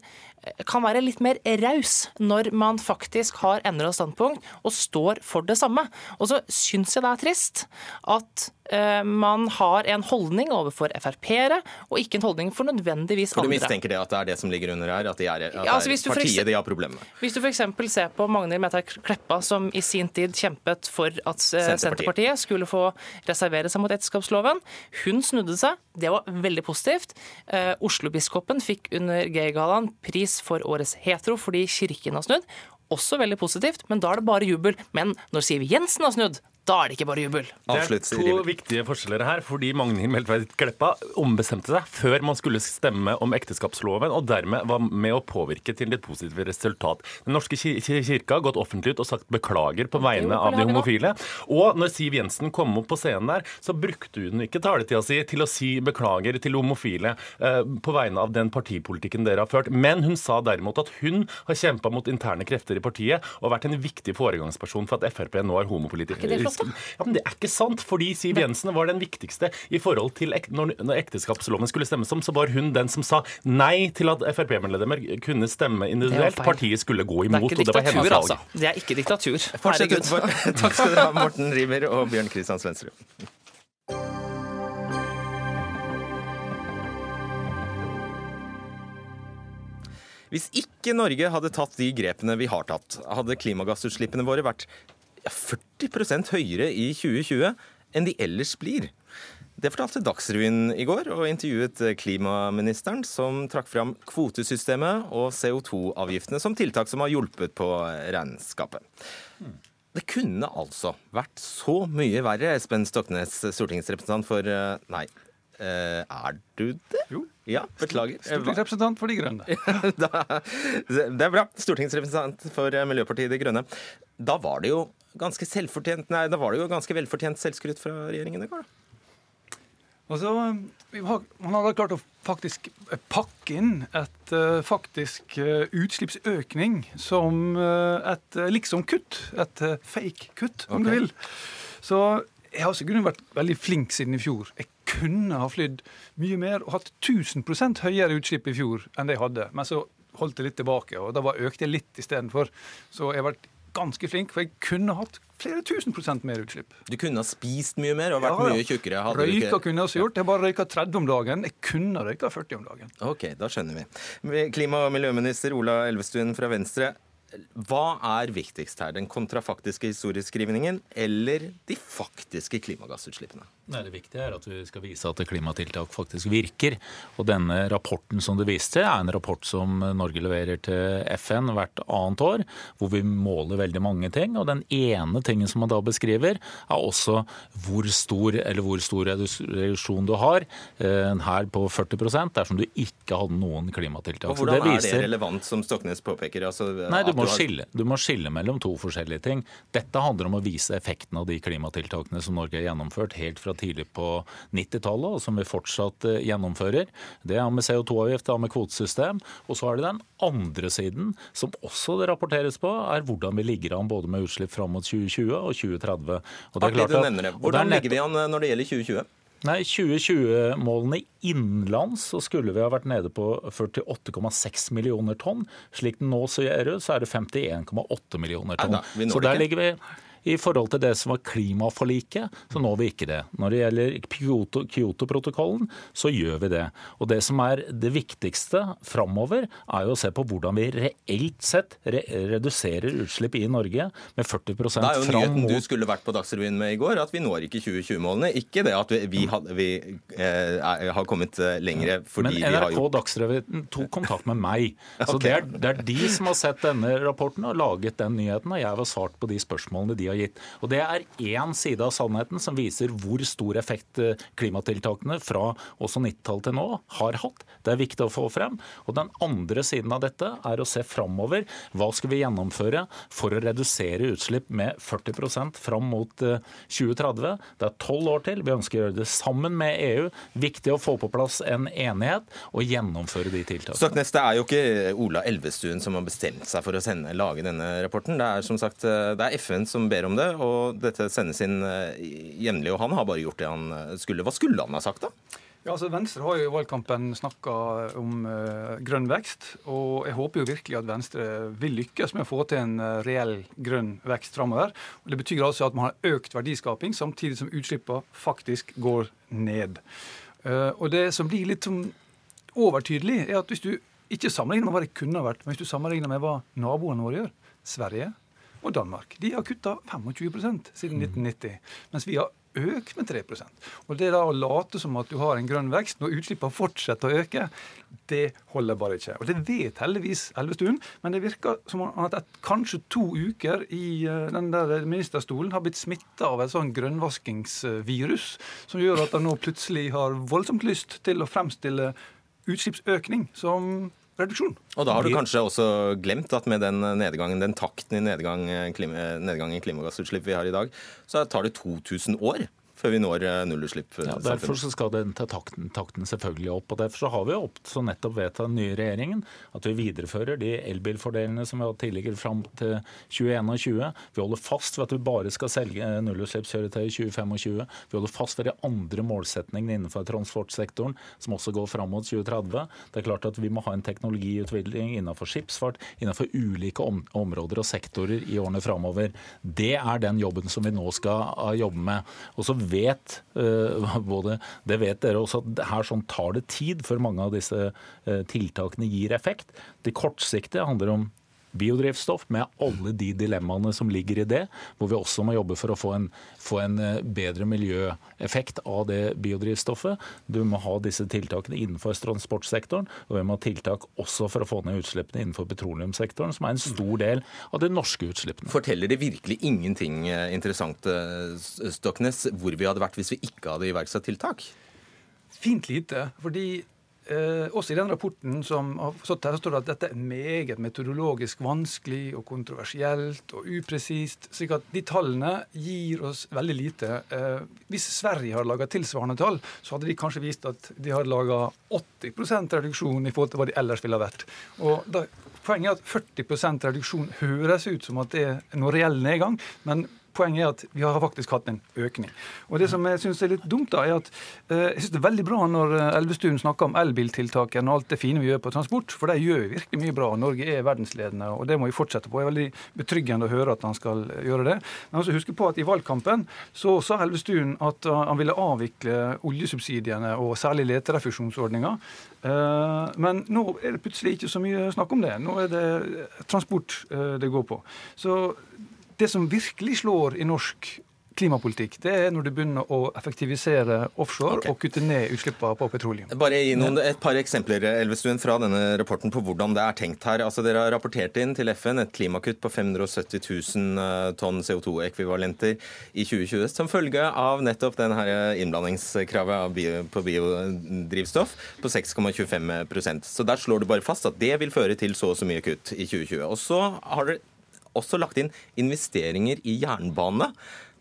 kan være litt mer raus når man faktisk har endra standpunkt og står for det samme. Og så syns jeg det er trist at uh, man har en holdning overfor Frp-ere, og ikke en holdning for nødvendigvis andre. For du mistenker det at det er det som ligger under her? At, de er, at ja, altså, det er partiet de har problemer med? Hvis du f.eks. ser på Magnhild Meltveit Kleppa, som i sin tid kjempet for at eh, Senterpartiet, Senterpartiet skulle få reservere seg mot ekteskapsloven. Hun snudde seg, det var veldig positivt. Uh, Oslo-biskopen fikk under Gaygallaen pris for årets hetero fordi kirken har snudd også veldig positivt, men da er det bare jubel. Men når Siv Jensen har snudd, da er det ikke bare jubel. Det er to viktige forskjeller her, fordi Magnhild Meltveit Kleppa ombestemte seg før man skulle stemme om ekteskapsloven, og dermed var med å påvirke til et positivt resultat. Den norske kirka har gått offentlig ut og sagt beklager på vegne av de homofile. Og når Siv Jensen kom opp på scenen der, så brukte hun ikke taletida si til å si beklager til homofile eh, på vegne av den partipolitikken dere har ført, men hun sa derimot at hun har kjempa mot interne krefter i partiet og vært en viktig foregangsperson for at Frp nå er homopolitisk ja, men det er ikke sant, fordi Siv Jensen var den viktigste i forhold til ek når, når ekteskapsloven skulle stemmes om, så var hun den som sa nei til at Frp-medlemmer kunne stemme individuelt. Partiet skulle gå imot, det og det var hennes valg. Altså. Det er ikke diktatur. Fortsett utfor. Takk skal dere ha, Morten Rimer og Bjørn Kristian Svendsrud. Hvis ikke Norge hadde tatt de grepene vi har tatt, hadde klimagassutslippene våre vært 40% høyere i 2020 enn de ellers blir. Det fortalte Dagsrevyen i går, og intervjuet klimaministeren, som trakk fram kvotesystemet og CO2-avgiftene som tiltak som har hjulpet på regnskapet. Det kunne altså vært så mye verre, Espen Stoknes, stortingsrepresentant for eh, Nei, eh, er du det? Jo. Ja, beklager. Stortingsrepresentant for De Grønne. det er bra. Stortingsrepresentant for Miljøpartiet De Grønne. Da var det jo ganske selvfortjent Nei, da var det jo ganske velfortjent selvskryt fra regjeringen i går, da. Altså, Man hadde klart å faktisk pakke inn et uh, faktisk utslippsøkning som et liksom-kutt. Et fake-kutt, om okay. du vil. Så jeg har sikkert vært veldig flink siden i fjor. Jeg kunne ha flydd mye mer og hatt 1000% høyere utslipp i fjor enn det jeg hadde. Men så holdt jeg litt tilbake, og da økte jeg litt istedenfor. Så jeg har vært ganske flink, for jeg kunne hatt flere tusen prosent mer utslipp. Du kunne ha spist mye mer og vært ja, ja. mye tjukkere? Røyka ikke... kunne jeg også gjort. Jeg bare røyka 30 om dagen. Jeg kunne røyka 40 om dagen. Ok, da skjønner vi. Klima- og miljøminister Ola Elvestuen fra Venstre. Hva er viktigst her, den kontrafaktiske historieskrivningen eller de faktiske klimagassutslippene? Nei, Det viktige er at vi skal vise at klimatiltak faktisk virker. Og denne rapporten som du viste, er en rapport som Norge leverer til FN hvert annet år, hvor vi måler veldig mange ting. Og den ene tingen som man da beskriver, er også hvor stor eller hvor stor reduksjon du har. Eh, her på 40% dersom du ikke hadde noen klimatiltak. Og Hvordan det viser... er det relevant, som Stoknes påpeker? Altså, Nei, du må, har... skille, du må skille mellom to forskjellige ting. Dette handler om å vise effekten av de klimatiltakene som Norge har gjennomført helt fra tidlig på 90-tallet, og som vi fortsatt eh, gjennomfører. Det er med CO2-avgift, det er med kvotesystem. Og så er det den andre siden, som også det rapporteres på, er hvordan vi ligger an både med utslipp fram mot 2020 og 2030. Og det er klart at, hvordan ligger vi an eh, når det gjelder 2020? Nei, 2020-målene innenlands så skulle vi ha vært nede på 48,6 millioner tonn. Slik den nå ser ut, så er det 51,8 millioner tonn. Nei, da, så der ligger vi i forhold til det som var klimaforliket, så når vi ikke det. Når det gjelder Kyoto-protokollen, så gjør vi det. Og det som er det viktigste framover, er jo å se på hvordan vi reelt sett re reduserer utslipp i Norge med 40 fram mot Det er jo nyheten du skulle vært på Dagsrevyen med i går, at vi når ikke 2020-målene. Ikke det at vi, vi, had, vi eh, har kommet eh, lengre fordi vi har gjort Men NRK Dagsrevyen tok kontakt med meg. Så okay. det, er, det er de som har sett denne rapporten og laget den nyheten, og jeg har svart på de spørsmålene de har har gitt. Og Det er én side av sannheten som viser hvor stor effekt eh, klimatiltakene fra også 90-tallet til nå har hatt. Det er viktig å få frem. Og Den andre siden av dette er å se framover. Hva skal vi gjennomføre for å redusere utslipp med 40 fram mot 2030? Eh, det er tolv år til. Vi ønsker å gjøre det sammen med EU. Viktig å få på plass en enighet og gjennomføre de tiltakene. Stoknes, det er jo ikke Ola Elvestuen som har bestemt seg for å sende, lage denne rapporten. Det er som sagt eh, det er FN som ber om det, og dette sendes inn jevnlig. Og han har bare gjort det han skulle. Hva skulle han ha sagt, da? Ja, altså Venstre har jo i valgkampen snakka om uh, grønn vekst. Og jeg håper jo virkelig at Venstre vil lykkes med å få til en uh, reell grønn vekst framover. Det betyr altså at man har økt verdiskaping samtidig som utslippene faktisk går ned. Uh, og det som blir litt som overtydelig, er at hvis du ikke sammenligner med hva det kunne vært, men hvis du sammenligner med hva naboene våre gjør, Sverige og Danmark, de har kutta 25% siden 1990. Mens vi har økt med 3% Og Det da å late som at du har en grønn vekst når utslippene fortsetter å øke, det holder bare ikke. Og Det vet heldigvis Elvestuen, men det virker som at et, kanskje to uker i eh, den der ministerstolen har blitt smitta av et sånn grønnvaskingsvirus, som gjør at han nå plutselig har voldsomt lyst til å fremstille utslippsøkning som reduksjon. Og da har du kanskje også glemt at med den nedgangen, den takten i nedgang, klima, nedgang i klimagassutslipp vi har i dag, så tar det 2000 år før vi når eh, nullutslipp. Ja, derfor skal den ta takten, takten, selvfølgelig opp. og Derfor har vi opp, så nettopp vedtatt den nye regjeringen at vi viderefører de elbilfordelene som vi har tidligere fram til 2021. Vi holder fast ved at vi bare skal selge nullutslippskjøretøy i 2025. Vi holder fast ved de andre målsetningene innenfor transportsektoren som også går fram mot 2030. Det er klart at vi må ha en teknologiutvikling innenfor skipsfart, innenfor ulike om områder og sektorer i årene framover. Det er den jobben som vi nå skal uh, jobbe med. Og så vet uh, både, det vet dere også at her sånn tar det tid før mange av disse uh, tiltakene gir effekt. Det kortsiktige handler om biodrivstoff, med alle de dilemmaene som ligger i det, hvor vi også må jobbe for å få en, få en eh, bedre miljøeffekt av det biodrivstoffet. Du må ha disse tiltakene innenfor transportsektoren, og vi må ha tiltak også for å få ned utslippene innenfor petroleumssektoren, som er en stor del av de norske utslippene. Forteller det virkelig ingenting eh, interessant, eh, Stoknes, hvor vi hadde vært hvis vi ikke hadde iverksatt tiltak? Fint lite. fordi Eh, også i den rapporten som har står det at dette er meget metodologisk vanskelig og kontroversielt og upresist. slik at de tallene gir oss veldig lite. Eh, hvis Sverige har laga tilsvarende tall, så hadde de kanskje vist at de har laga 80 reduksjon i forhold til hva de ellers ville ha vært. Og da, Poenget er at 40% reduksjon høres ut som at det er noe reell nedgang. men Poenget er at vi har faktisk hatt en økning. Og Det som jeg syns er litt dumt, da, er at eh, jeg synes det er veldig bra når eh, Elvestuen snakker om elbiltiltakene og alt det fine vi gjør på transport, for de gjør virkelig mye bra. Norge er verdensledende, og det må vi fortsette på. Det er veldig betryggende å høre at han skal gjøre det. Men også huske på at i valgkampen så sa Elvestuen at han ville avvikle oljesubsidiene og særlig leterefusjonsordninga. Eh, men nå er det plutselig ikke så mye snakk om det. Nå er det transport det går på. Så det som virkelig slår i norsk klimapolitikk, det er når du begynner å effektivisere offshore okay. og kutte ned utslippene på petroleum. Bare gi noen, et par eksempler Elvestuen, fra denne rapporten på hvordan det er tenkt her. Altså, dere har rapportert inn til FN et klimakutt på 570 000 eh, tonn CO2-ekvivalenter i 2020 som følge av nettopp den innblandingskravet bio, på biodrivstoff på 6,25% Så der slår du bare fast at det vil føre til så og så mye kutt i 2020. Og så har dere også lagt inn investeringer i jernbane.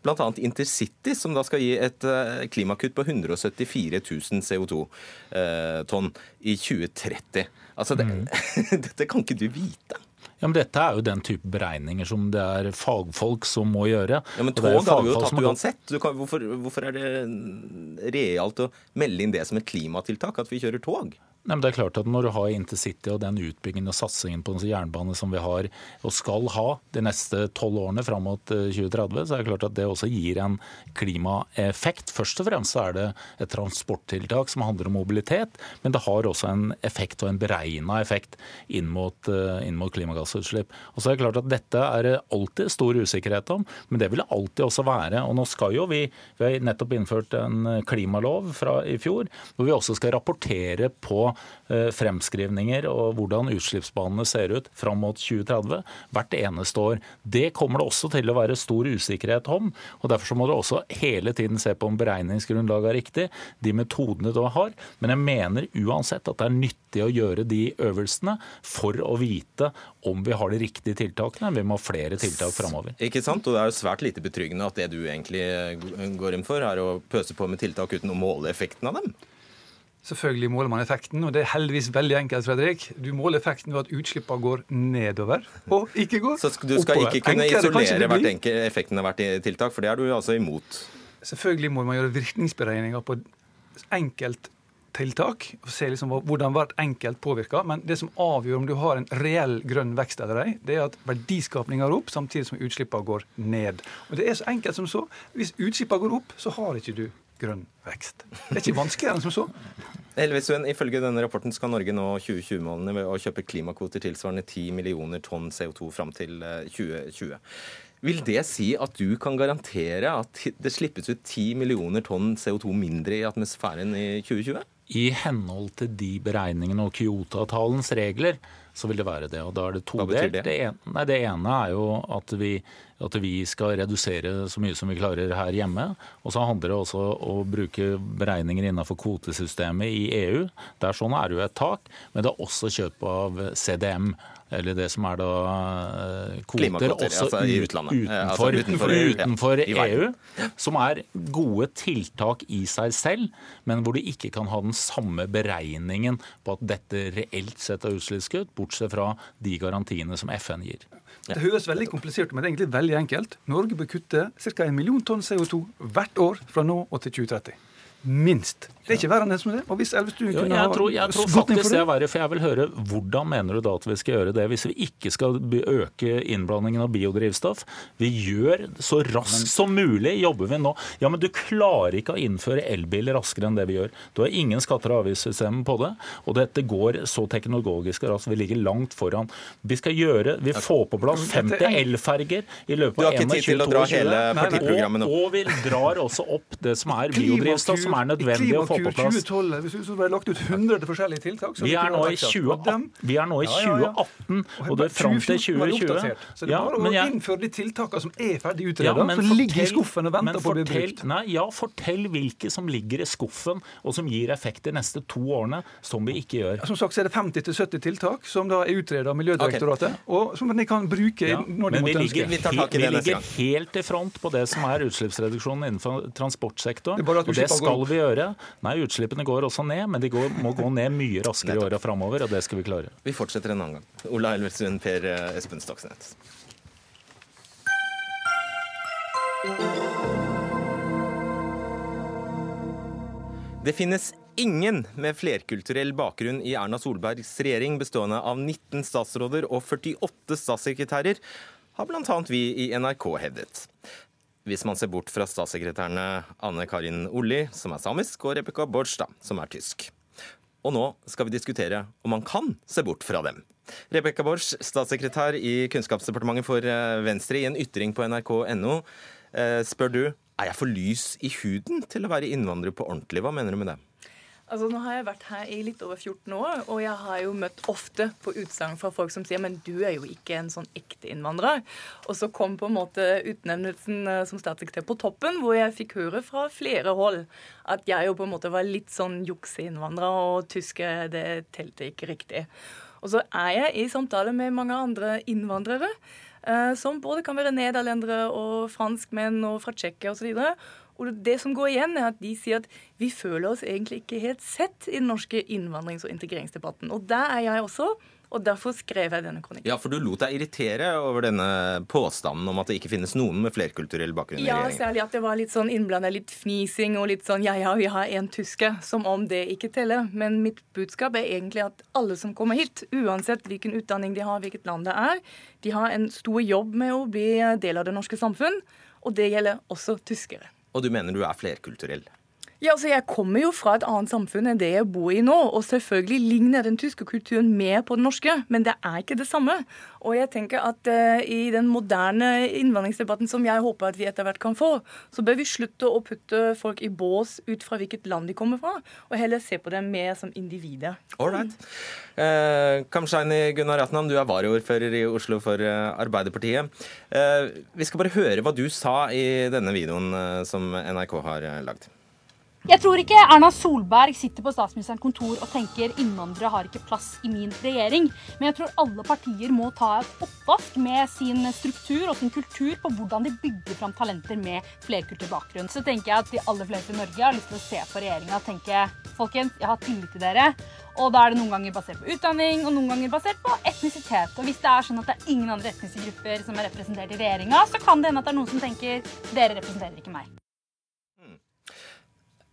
Bl.a. Intercity, som da skal gi et eh, klimakutt på 174 000 CO2-tonn i 2030. Altså, det, mm. Dette kan ikke du vite. Ja, men Dette er jo den type beregninger som det er fagfolk som må gjøre. Ja, Men tog har vi jo tatt uansett. Kan, hvorfor, hvorfor er det realt å melde inn det som et klimatiltak, at vi kjører tog? Nei, men det er klart at Når du har intercity og den utbyggingen og satsingen på jernbane som vi har og skal ha de neste tolv årene fram mot 2030, eh, så er det klart at det også gir en klimaeffekt. Først og fremst er det et transporttiltak som handler om mobilitet, men det har også en effekt og en beregna effekt inn mot, eh, inn mot, klimagassutslipp. Og så er det klart at Dette er det alltid stor usikkerhet om, men det vil det alltid også være. Og nå skal jo Vi vi har nettopp innført en klimalov fra i fjor, hvor vi også skal rapportere på fremskrivninger og hvordan utslippsbanene ser ut fram mot 2030 hvert eneste år. Det kommer det også til å være stor usikkerhet om. og Derfor må du også hele tiden se på om beregningsgrunnlaget er riktig, de metodene du har. Men jeg mener uansett at det er nyttig å gjøre de øvelsene for å vite om vi har de riktige tiltakene. Vi må ha flere tiltak framover. Ikke sant? Og det er jo svært lite betryggende at det du egentlig går inn for, er å pøse på med tiltak uten å måle effekten av dem. Selvfølgelig måler man effekten, og det er heldigvis veldig enkelt. Fredrik. Du måler effekten ved at utslippene går nedover, og ikke går oppover. Så du skal oppover. ikke kunne isolere hvert enkelt effekten av hvert tiltak, for det er du altså imot? Selvfølgelig må man gjøre virkningsberegninger på enkelt tiltak, og se liksom hvordan hvert enkelt påvirker. Men det som avgjør om du har en reell grønn vekst eller ei, det er at verdiskapninga går opp samtidig som utslippene går ned. Og Det er så enkelt som så. Hvis utslippene går opp, så har ikke du grønn vekst. Det er ikke vanskeligere enn som så. Elvesund, ifølge denne rapporten skal Norge nå 2020-målene ved å kjøpe klimakvoter tilsvarende 10 millioner tonn CO2 fram til 2020. Eh, Vil det si at du kan garantere at det slippes ut 10 millioner tonn CO2 mindre i atmosfæren i 2020? I henhold til de beregningene og Kyoto-avtalens regler, så vil det være det. Og da er det todelt. Det? Det, ene, det ene er jo at vi, at vi, skal redusere så mye som vi klarer her hjemme. Og så handler det også om å bruke beregninger innenfor kvotesystemet i EU. Der sånn er det jo et tak, men det er også kjøp av CDM eller det som er da eh, kvoter også altså i utlandet. Utenfor, altså utenfor, utenfor EU, som er gode tiltak i seg selv, men hvor du ikke kan ha den samme beregningen på at dette reelt sett er utslippskutt, bortsett fra de garantiene som FN gir. Det høres veldig komplisert ut, men det er egentlig veldig enkelt. Norge bør kutte ca. en million tonn CO2 hvert år fra nå og til 2030. Minst. Det er ikke verre enn det som det. Og hvis Elvestuen kunne jeg tror, jeg tror faktisk det er verre, for jeg vil høre hvordan mener du da at vi skal gjøre det hvis vi ikke skal øke innblandingen av biodrivstoff? Vi gjør så raskt som mulig, jobber vi nå. Ja, men du klarer ikke å innføre elbil raskere enn det vi gjør. Du har ingen skatter- og avgiftssystemer på det, og dette går så teknologisk raskt. Vi ligger langt foran. Vi skal gjøre, vi får på plass 50 elferger i løpet av 21-22 og, og vi drar også opp det som er biodrivstoff, som er nødvendig å få på plass. 2012, hvis du ble lagt ut 100 forskjellige tiltak vi er, nå i 2018, vi er nå i 2018, og det er fram til 2020. Så det er bare å innføre de tiltakene som er ferdig utredet, som ligger i skuffen og venter på å bli brukt. Nei, ja, fortell hvilke som ligger i skuffen og som gir effekt de neste to årene, som vi ikke gjør. Som sagt så er det 50-70 tiltak som da er utredet av Miljødirektoratet, okay. og som de kan bruke ja, når de måtte ønske. Vi, vi ligger helt i front på det som er utslippsreduksjonen innenfor transportsektoren, og det skal vi gjøre. Nei, utslippene går også ned, men de går, må gå ned mye raskere i åra framover, og det skal vi klare. Vi fortsetter en annen gang. Ola Elvestuen, Per eh, Espen Stokneseth. Det finnes ingen med flerkulturell bakgrunn i Erna Solbergs regjering, bestående av 19 statsråder og 48 statssekretærer, har bl.a. vi i NRK hevdet hvis man ser bort fra statssekretærene Anne Karin Olli, som er samisk, og Rebekka Borstad, som er tysk. Og nå skal vi diskutere om man kan se bort fra dem. Rebekka Borch, statssekretær i Kunnskapsdepartementet for eh, Venstre, i en ytring på nrk.no, eh, spør du er jeg for lys i huden til å være innvandrer på ordentlig. Hva mener du med det? Altså, nå har jeg vært her i litt over 14 år, og jeg har jo møtt ofte på utsagn fra folk som sier men du er jo ikke en sånn ekte innvandrer. Og så kom på en måte utnevnelsen eh, som statssekretær på toppen, hvor jeg fikk høre fra flere hold at jeg jo på en måte var litt sånn jukseinnvandrer, og tyske det telte ikke riktig. Og så er jeg i samtale med mange andre innvandrere. Eh, som både kan være nederlendere og franskmenn og fra Tsjekkia osv. Og det som går igjen, er at de sier at vi føler oss egentlig ikke helt sett i den norske innvandrings- og integreringsdebatten. Og der er jeg også. Og derfor skrev jeg denne kronikken. Ja, For du lot deg irritere over denne påstanden om at det ikke finnes noen med flerkulturell bakgrunn i regjeringen? Ja, særlig at det var litt sånn innblanda litt fnising og litt sånn ja ja, vi har en tysker. Som om det ikke teller. Men mitt budskap er egentlig at alle som kommer hit, uansett hvilken utdanning de har, hvilket land det er, de har en stor jobb med å bli del av det norske samfunn. Og det gjelder også tyskere. Og du mener du er flerkulturell? Ja, altså Jeg kommer jo fra et annet samfunn enn det jeg bor i nå. Og selvfølgelig ligner den tyske kulturen mer på den norske, men det er ikke det samme. Og jeg tenker at uh, i den moderne innvandringsdebatten som jeg håper at vi etter hvert kan få, så bør vi slutte å putte folk i bås ut fra hvilket land de kommer fra, og heller se på dem mer som individer. All right. Uh, Kamshani Gunnar Ratnam, du er varaordfører i Oslo for uh, Arbeiderpartiet. Uh, vi skal bare høre hva du sa i denne videoen som NRK har lagd. Jeg tror ikke Erna Solberg sitter på statsministerens kontor og tenker innvandrere har ikke plass i min regjering. Men jeg tror alle partier må ta et oppvask med sin struktur og sin kultur på hvordan de bygger fram talenter med flerkulturell bakgrunn. Så tenker jeg at de aller fleste i Norge har lyst til å se på regjeringa og tenke folkens, jeg har tillit til dere. Og da er det noen ganger basert på utdanning og noen ganger basert på etnisitet. Og hvis det er sånn at det er ingen andre etniske grupper som er representert i regjeringa, så kan det hende at det er noen som tenker dere representerer ikke meg.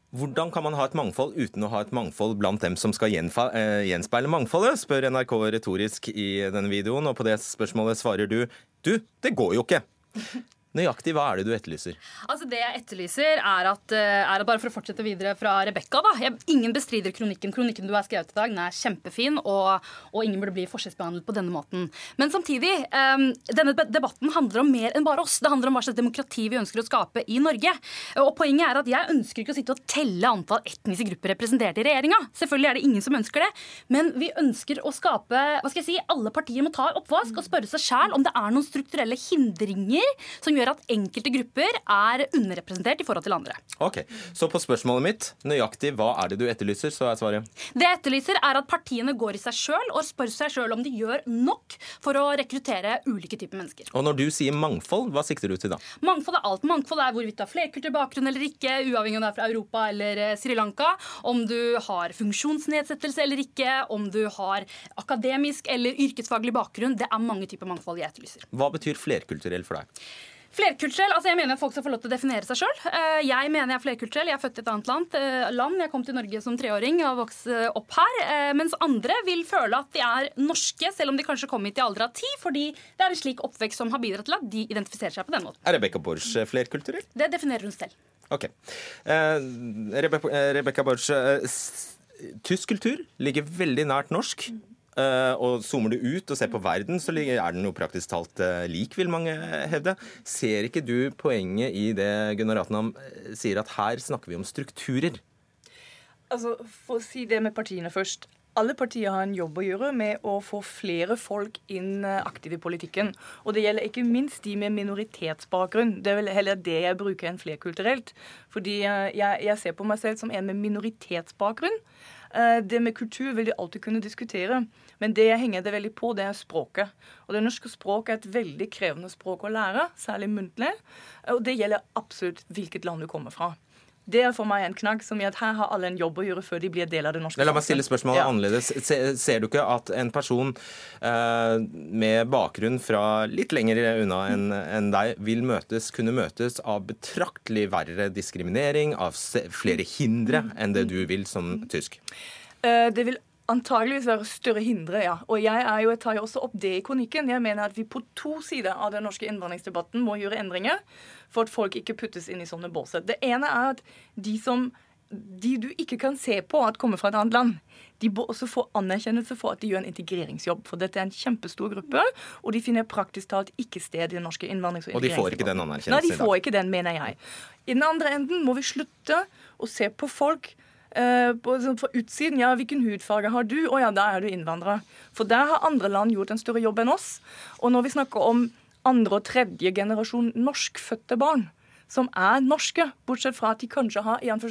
Hvordan kan man ha et mangfold uten å ha et mangfold blant dem som skal eh, gjenspeile mangfoldet, spør NRK retorisk i denne videoen, og på det spørsmålet svarer du du, det går jo ikke. Nøyaktig hva er det du etterlyser? Altså Det jeg etterlyser, er at, eh, er at bare for å fortsette videre fra Rebekka Ingen bestrider kronikken. Kronikken du har skrevet i dag, den er kjempefin, og, og ingen burde bli forskjellsbehandlet på denne måten. Men samtidig, um, denne debatten handler om mer enn bare oss. Det handler om hva slags demokrati vi ønsker å skape i Norge. Og poenget er at jeg ønsker ikke å sitte og telle antall etniske grupper representert i regjeringa. Selvfølgelig er det ingen som ønsker det. Men vi ønsker å skape hva skal jeg si, Alle partier må ta oppvask og spørre seg sjæl om det er noen strukturelle hindringer som gjør at enkelte grupper er underrepresentert i forhold til andre. Ok, Så på spørsmålet mitt, nøyaktig hva er det du etterlyser, så er svaret? Det jeg etterlyser, er at partiene går i seg sjøl og spør seg sjøl om de gjør nok for å rekruttere ulike typer mennesker. Og når du sier mangfold, hva sikter du til da? Mangfold er alt. Mangfold er hvorvidt du har flerkulturell bakgrunn eller ikke, uavhengig om du er fra Europa eller eh, Sri Lanka, om du har funksjonsnedsettelse eller ikke, om du har akademisk eller yrkesfaglig bakgrunn. Det er mange typer mangfold jeg etterlyser. Hva betyr flerkulturell for deg? Flerkulturell, altså Jeg mener at folk skal få lov til å definere seg sjøl. Eh, jeg mener jeg er flerkulturell. Jeg er født i et annet land. Eh, land. Jeg kom til Norge som treåring og vokste opp her. Eh, mens andre vil føle at de er norske, selv om de kanskje kom hit i alder av ti, fordi det er en slik oppvekst som har bidratt til at de identifiserer seg på den måten. Er Rebekka Borch flerkulturell? Det definerer hun selv. Ok. Eh, Rebekka Borch, tysk kultur ligger veldig nært norsk. Eh, og zoomer du ut og ser på verden, så er den jo praktisk talt eh, lik, vil mange hevde. Ser ikke du poenget i det Gunnar Ratnam eh, sier, at her snakker vi om strukturer? Altså, For å si det med partiene først. Alle partier har en jobb å gjøre med å få flere folk inn aktive i politikken. Og det gjelder ikke minst de med minoritetsbakgrunn. Det er vel heller det jeg bruker enn flerkulturelt. Fordi jeg, jeg ser på meg selv som en med minoritetsbakgrunn. Det med kultur vil de alltid kunne diskutere. Men det jeg henger det veldig på, det er språket. Og det norske språket er et veldig krevende språk å lære, særlig muntlig. Og det gjelder absolutt hvilket land du kommer fra. Det er for meg en knagg som gjør at her har alle en jobb å gjøre før de blir del av det norske La meg stille spørsmålet ja. annerledes. Ser du ikke at en person eh, med bakgrunn fra litt lenger unna enn en deg, vil møtes, kunne møtes av betraktelig verre diskriminering, av flere hindre enn det du vil som tysk? Eh, det vil antageligvis være større hindre, ja. Og jeg, er jo, jeg tar jo også opp det i kronikken. Jeg mener at vi på to sider av den norske innvandringsdebatten må gjøre endringer for at folk ikke puttes inn i sånne båser. Det ene er at de som de du ikke kan se på at kommer fra et annet land, de må også få anerkjennelse for at de gjør en integreringsjobb. For dette er en kjempestor gruppe, og de finner praktisk talt ikke sted i den norske innvandrings- og integreringsjobben. Og de får ikke den anerkjennelsen Nei, de får ikke den, mener jeg. I den andre enden må vi slutte å se på folk Eh, på, sånn, utsiden ja, hvilken hudfarge har du? Å ja, da er du innvandrer. For der har andre land gjort en større jobb enn oss. Og når vi snakker om andre og tredje generasjon norskfødte barn, som er norske, bortsett fra at de kanskje har i en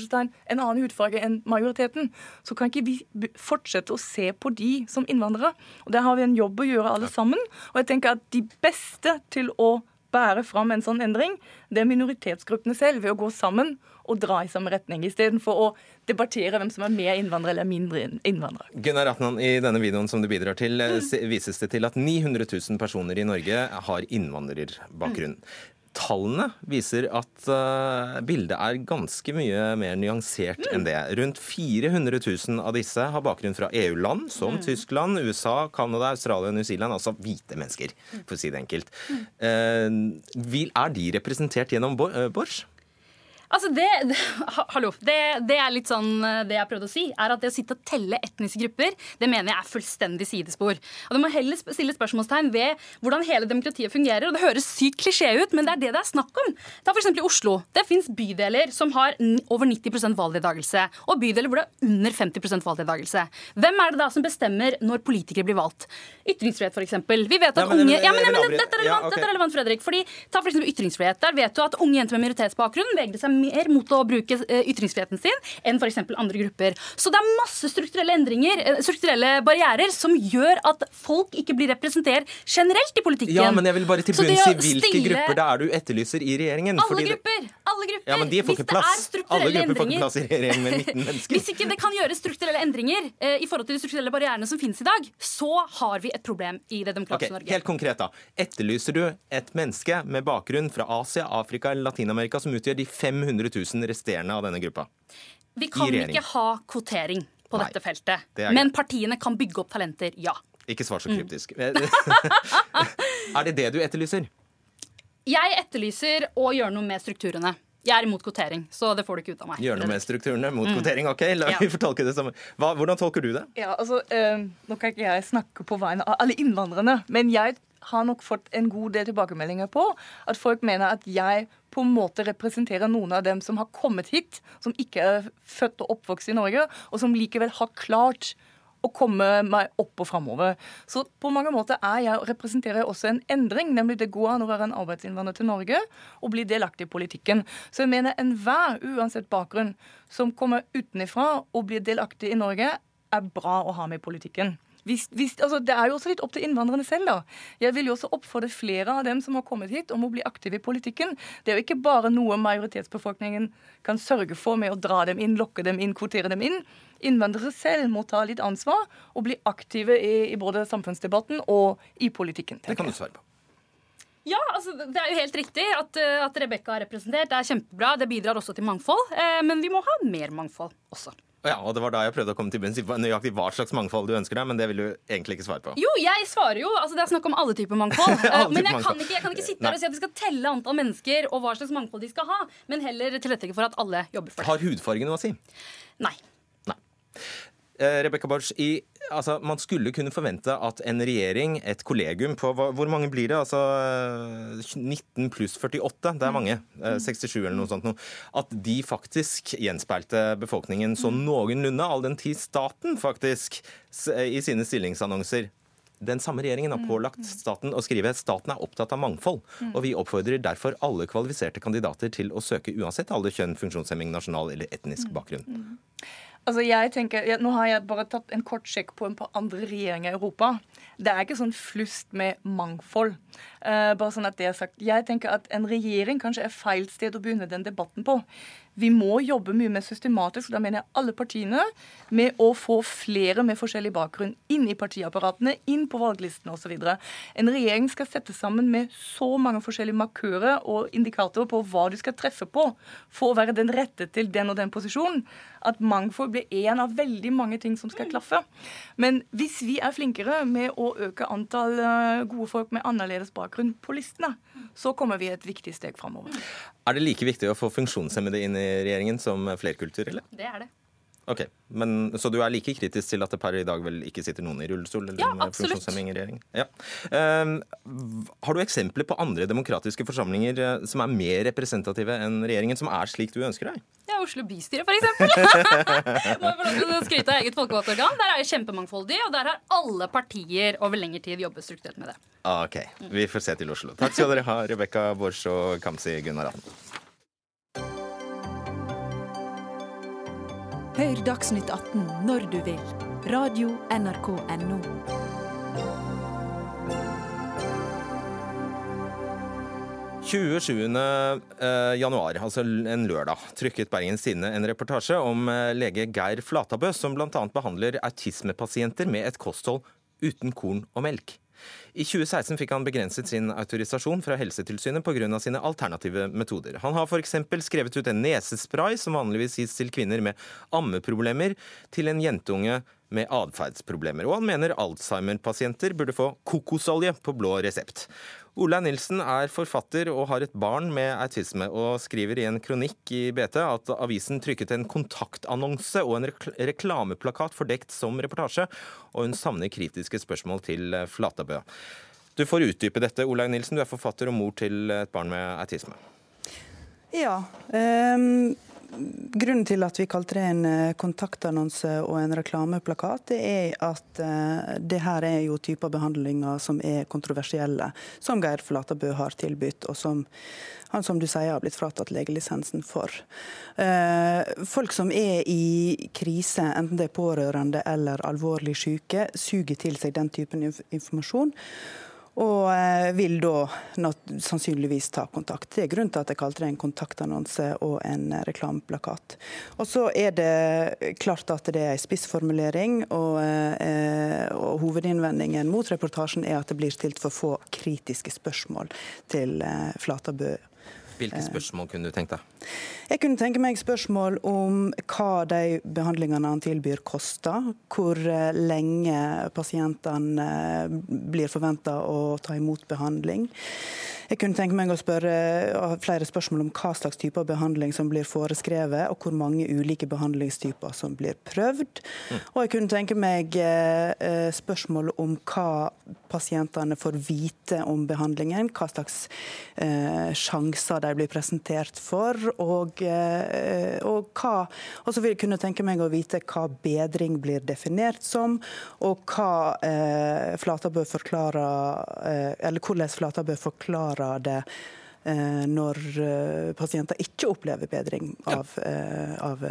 annen hudfarge enn majoriteten, så kan ikke vi fortsette å se på de som innvandrere. Og Der har vi en jobb å gjøre alle sammen. Og jeg tenker at de beste til å bære fram en sånn endring, det er minoritetsgruppene selv, ved å gå sammen og dra i samme retning, istedenfor å debattere hvem som er mer innvandrere eller mindre innvandrere. Gunnar Atnan, I denne videoen som du bidrar til, eh, vises det til at 900 000 personer i Norge har innvandrerbakgrunn. Tallene viser at uh, bildet er ganske mye mer nyansert enn det. Rundt 400 000 av disse har bakgrunn fra EU-land, som mm. Tyskland, USA, Canada, Australia og New Zealand. Altså hvite mennesker, for å si det enkelt. Uh, er de representert gjennom Borch? Altså det, det, hallo, det, det, er litt sånn eh, det jeg prøvde å si, er at det å sitte og telle etniske grupper, det mener jeg er fullstendig sidespor. Og Det må heller stille spørsmålstegn ved hvordan hele demokratiet fungerer. og Det høres sykt klisjé ut, men det er det det er snakk om. Ta f.eks. i Oslo. Det fins bydeler som har over 90 valgdeltakelse, og bydeler hvor det er under 50% valgdeltakelse. Hvem er det da som bestemmer når politikere blir valgt? Ytringsfrihet, f.eks. Vi vet at ja, men, unge ja, men, men, dette, er relevant, ja, okay. dette er relevant, Fredrik. Fordi, ta for ytringsfrihet. Der vet du at unge jenter med minoritetsbakgrunn vegrer seg mer mot å bruke eh, ytringsfriheten sin enn f.eks. andre grupper. Så det er masse strukturelle endringer, eh, strukturelle barrierer, som gjør at folk ikke blir representert generelt i politikken. Ja, men jeg vil bare til bunns i hvilke stille... grupper det er du etterlyser i regjeringen. Alle grupper! Alle grupper! Ja, men de får ikke plass. Alle grupper får ikke plass i regjeringen med 19 mennesker. Hvis ikke det kan gjøres strukturelle endringer eh, i forhold til de strukturelle barrierene som finnes i dag, så har vi et problem i det demokratiske okay, Norge. Helt konkret, da. Etterlyser du et menneske med bakgrunn fra Asia, Afrika eller Latin-Amerika som utgjør de 500 000 resterende av denne gruppa? Vi kan ikke ha kvotering på Nei, dette feltet. Det men partiene kan bygge opp talenter, ja. Ikke svar så kryptisk. Mm. er det det du etterlyser? Jeg etterlyser å gjøre noe med strukturene. Jeg er imot kvotering, så det får du ikke ut av meg. Gjør noe med strukturene mot mm. kvotering, ok? La ja. tolke det som Hva, Hvordan tolker du det? Ja, altså, øh, Nå kan ikke jeg snakke på vegne av alle innvandrerne, men jeg har nok fått en god del tilbakemeldinger på at folk mener at jeg på en måte representerer noen av dem som har kommet hit, som ikke er født og oppvokst i Norge, og som likevel har klart å komme meg opp og framover. Så på mange måter er jeg, representerer jeg også en endring. Nemlig det går an å være en arbeidsinnvandrer til Norge og bli delaktig i politikken. Så jeg mener enhver, uansett bakgrunn, som kommer utenfra og blir delaktig i Norge, er bra å ha med i politikken. Hvis, hvis, altså, det er jo også litt opp til innvandrerne selv. da. Jeg vil jo også oppfordre flere av dem som har kommet hit, om å bli aktive i politikken. Det er jo ikke bare noe majoritetsbefolkningen kan sørge for med å dra dem inn, lokke dem inn, kvotere dem inn. Innvandrere selv må ta litt ansvar og bli aktive i, i både samfunnsdebatten og i politikken. Det kan du svare på. Ja, altså, det er jo helt riktig at, eh, at Rebekka er representert. Det er kjempebra. Det bidrar også til mangfold. Eh, men vi må ha mer mangfold også. Ja, og Det var da jeg prøvde å komme til bunns i nøyaktig hva slags mangfold du ønsker deg, men det vil du egentlig ikke svare på. Jo, jeg svarer jo. altså Det er snakk om alle typer mangfold. alle men jeg kan, ikke, jeg kan, ikke, sitte her og si at vi skal telle antall mennesker og hva slags mangfold de skal ha, men heller tilrettelegge for at alle jobber for det. Har hudfargen noe å si? Nei. Nei. Eh, Rebekka Borch, altså, man skulle kunne forvente at en regjering, et kollegium på Hvor mange blir det? Altså 19 pluss 48, det er mange. Eh, 67 eller noe sånt. At de faktisk gjenspeilte befolkningen så noenlunde, all den tid staten faktisk i sine stillingsannonser. Den samme regjeringen har pålagt staten å skrive staten er opptatt av mangfold, og vi oppfordrer derfor alle kvalifiserte kandidater til å søke uansett alder, kjønn, funksjonshemming, nasjonal eller etnisk bakgrunn. Altså jeg tenker, jeg, Nå har jeg bare tatt en kort sjekk på en par andre regjeringer i Europa. Det er ikke sånn flust med mangfold. Uh, bare sånn at det er sagt. Jeg tenker at En regjering kanskje er feil sted å begynne den debatten på. Vi må jobbe mye mer systematisk, da mener jeg alle partiene, med å få flere med forskjellig bakgrunn inn i partiapparatene, inn på valglistene osv. En regjering skal sette sammen med så mange forskjellige markører og indikatorer på hva du skal treffe på for å være den rette til den og den posisjonen, at mangfold blir én av veldig mange ting som skal klaffe. Men hvis vi er flinkere med å øke antall eh, gode folk med annerledes bakgrunn på listene, så kommer vi et viktig steg framover. Er det like viktig å få funksjonshemmede inn i regjeringen som flerkulturelle? Det er det. Ok, Men, Så du er like kritisk til at det per i dag vel ikke sitter noen i rullestol? eller ja, absolutt. i regjeringen? Ja. Uh, har du eksempler på andre demokratiske forsamlinger uh, som er mer representative enn regjeringen, som er slik du ønsker deg? Ja, Oslo bystyre, f.eks. Må få skryte av eget folkevalgt organ. Der er det kjempemangfoldig, og der har alle partier over lengre tid jobbet strukturert med det. Ok, Vi får se til Oslo. Takk skal dere ha, Rebekka Borch og Kamzy Gunnaraden. Hør Dagsnytt 18 når du vil. Radio NRK Radio.nrk.no. Eh, januar, altså en lørdag, trykket Bergens Tidende en reportasje om eh, lege Geir Flatabø, som bl.a. behandler autismepasienter med et kosthold uten korn og melk. I 2016 fikk han begrenset sin autorisasjon fra Helsetilsynet pga. sine alternative metoder. Han har f.eks. skrevet ut en nesespray som vanligvis gis til kvinner med ammeproblemer, til en jentunge med atferdsproblemer. Og han mener Alzheimer-pasienter burde få kokosolje på blå resept. Olaug Nilsen er forfatter og har et barn med autisme, og skriver i en kronikk i BT at avisen trykket en kontaktannonse og en reklameplakat fordekt som reportasje, og hun savner kritiske spørsmål til Flatabø. Du får utdype dette, Olaug Nilsen. Du er forfatter og mor til et barn med autisme. Ja. Um Grunnen til at vi kalte det en eh, kontaktannonse og en reklameplakat, det er at uh, det her er jo typer behandlinger som er kontroversielle, som Geir Flatabø har tilbudt, og som han som du sier har blitt fratatt legelisensen for. Uh, folk som er i krise, enten det er pårørende eller alvorlig syke, suger til seg den typen informasjon og eh, vil da sannsynligvis ta kontakt. Det er grunnen til at jeg kalte det en kontaktannonse og en eh, reklameplakat. Og så er det klart at det er en spissformulering, og, eh, og, hovedinnvendingen mot reportasjen er at det blir stilt for få kritiske spørsmål til Flatabø hvilke spørsmål kunne du tenkt deg? Jeg kunne tenke meg spørsmål om hva de behandlingene han tilbyr koster. Hvor eh, lenge pasientene eh, blir forventa å ta imot behandling. Jeg kunne tenke meg å spørre flere spørsmål om hva slags typer behandling som blir foreskrevet, og hvor mange ulike behandlingstyper som blir prøvd. Mm. Og jeg kunne tenke meg eh, spørsmål om hva pasientene får vite om behandlingen, hva slags eh, sjanser de blir presentert for, og, eh, og hva Og så vil jeg kunne tenke meg å vite hva bedring blir definert som, og hva eh, Flatabø forklarer, eller hvordan Flatabø forklarer forklarer det eh, når eh, pasienter ikke opplever bedring av, eh, av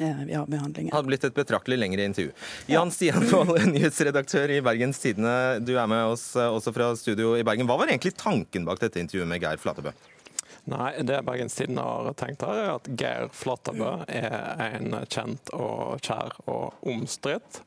ja, behandlingen. Hadde blitt et betraktelig lengre intervju. Jan Stian Wold, nyhetsredaktør i Bergens Tidende. Du er med oss også fra studio i Bergen. Hva var egentlig tanken bak dette intervjuet med Geir Flatebø? Nei, det Bergens Tidende har tenkt her, er at Geir Flatterbø er en kjent og kjær og omstridt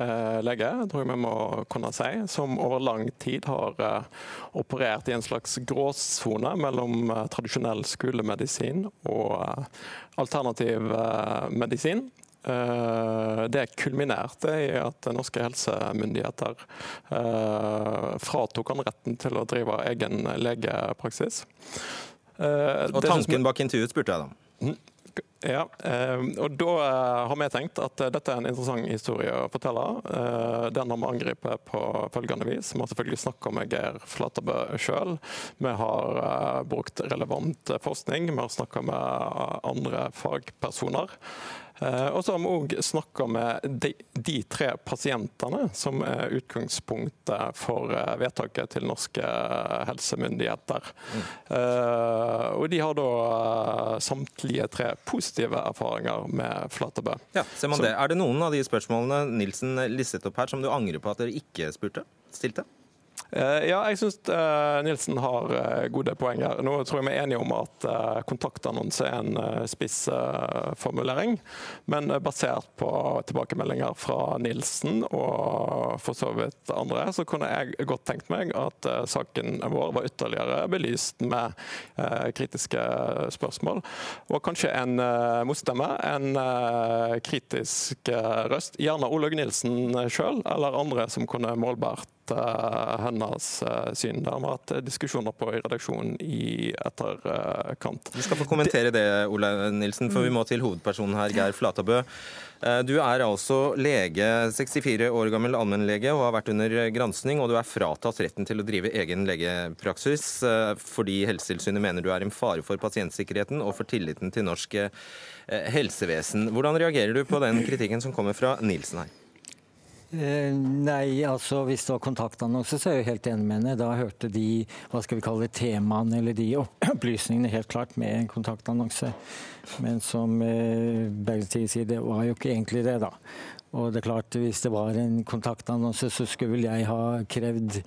eh, lege, tror jeg vi må kunne si, som over lang tid har eh, operert i en slags gråsone mellom eh, tradisjonell skolemedisin og eh, alternativ eh, medisin. Eh, det kulminerte i at norske helsemyndigheter fratok han retten til å drive egen legepraksis. Uh, og tanken bak intervjuet spurte jeg da. Mm. Ja, uh, og Da uh, har vi tenkt at dette er en interessant historie å fortelle. Den har vi angrepet på følgende vis. Vi har selvfølgelig snakka med Geir Flatabø sjøl. Vi har brukt relevant forskning. Vi har snakka med andre fagpersoner. Eh, og så har vi òg snakka med de, de, tre pasientene som er utgangspunktet for eh, vedtaket til norske helsemyndigheter. Mm. Og de har da samtlige tre positive erfaringer med Flatebø. Ja, ser man så, det. Er det noen av de spørsmålene Nilsen listet opp her som du angrer på at dere ikke spurte? Stilte? Eh, ja, jeg syns uh, Nilsen har gode gode poenger. Nå tror jeg vi er enige om at kontaktannonse er en spissformulering. men basert på tilbakemeldinger fra Nilsen og for så vidt andre, så kunne jeg godt tenkt meg at saken vår var ytterligere belyst med kritiske spørsmål. Og kanskje en motstemme, en kritisk røst. Gjerne Olaug Nilsen sjøl, eller andre som kunne målbart Eh, hennes eh, syn. Det har hatt diskusjoner på i redaksjonen i etterkant. Du skal få kommentere det, Ole Nilsen, for vi må til hovedpersonen her, Geir Flatabø. Eh, du er altså lege, 64 år gammel allmennlege og har vært under gransking, og du er fratatt retten til å drive egen legepraksis fordi Helsetilsynet mener du er en fare for pasientsikkerheten og for tilliten til norsk helsevesen. Hvordan reagerer du på den kritikken som kommer fra Nilsen her? Eh, nei, altså hvis det var kontaktannonse, så er jeg helt enig med henne. Da hørte de hva skal vi kalle temaene eller de opplysningene helt klart med en kontaktannonse. Men som eh, Bergstid sier, det var jo ikke egentlig det, da. Og det er klart, Hvis det var en kontaktannonse, så skulle vel jeg ha krevd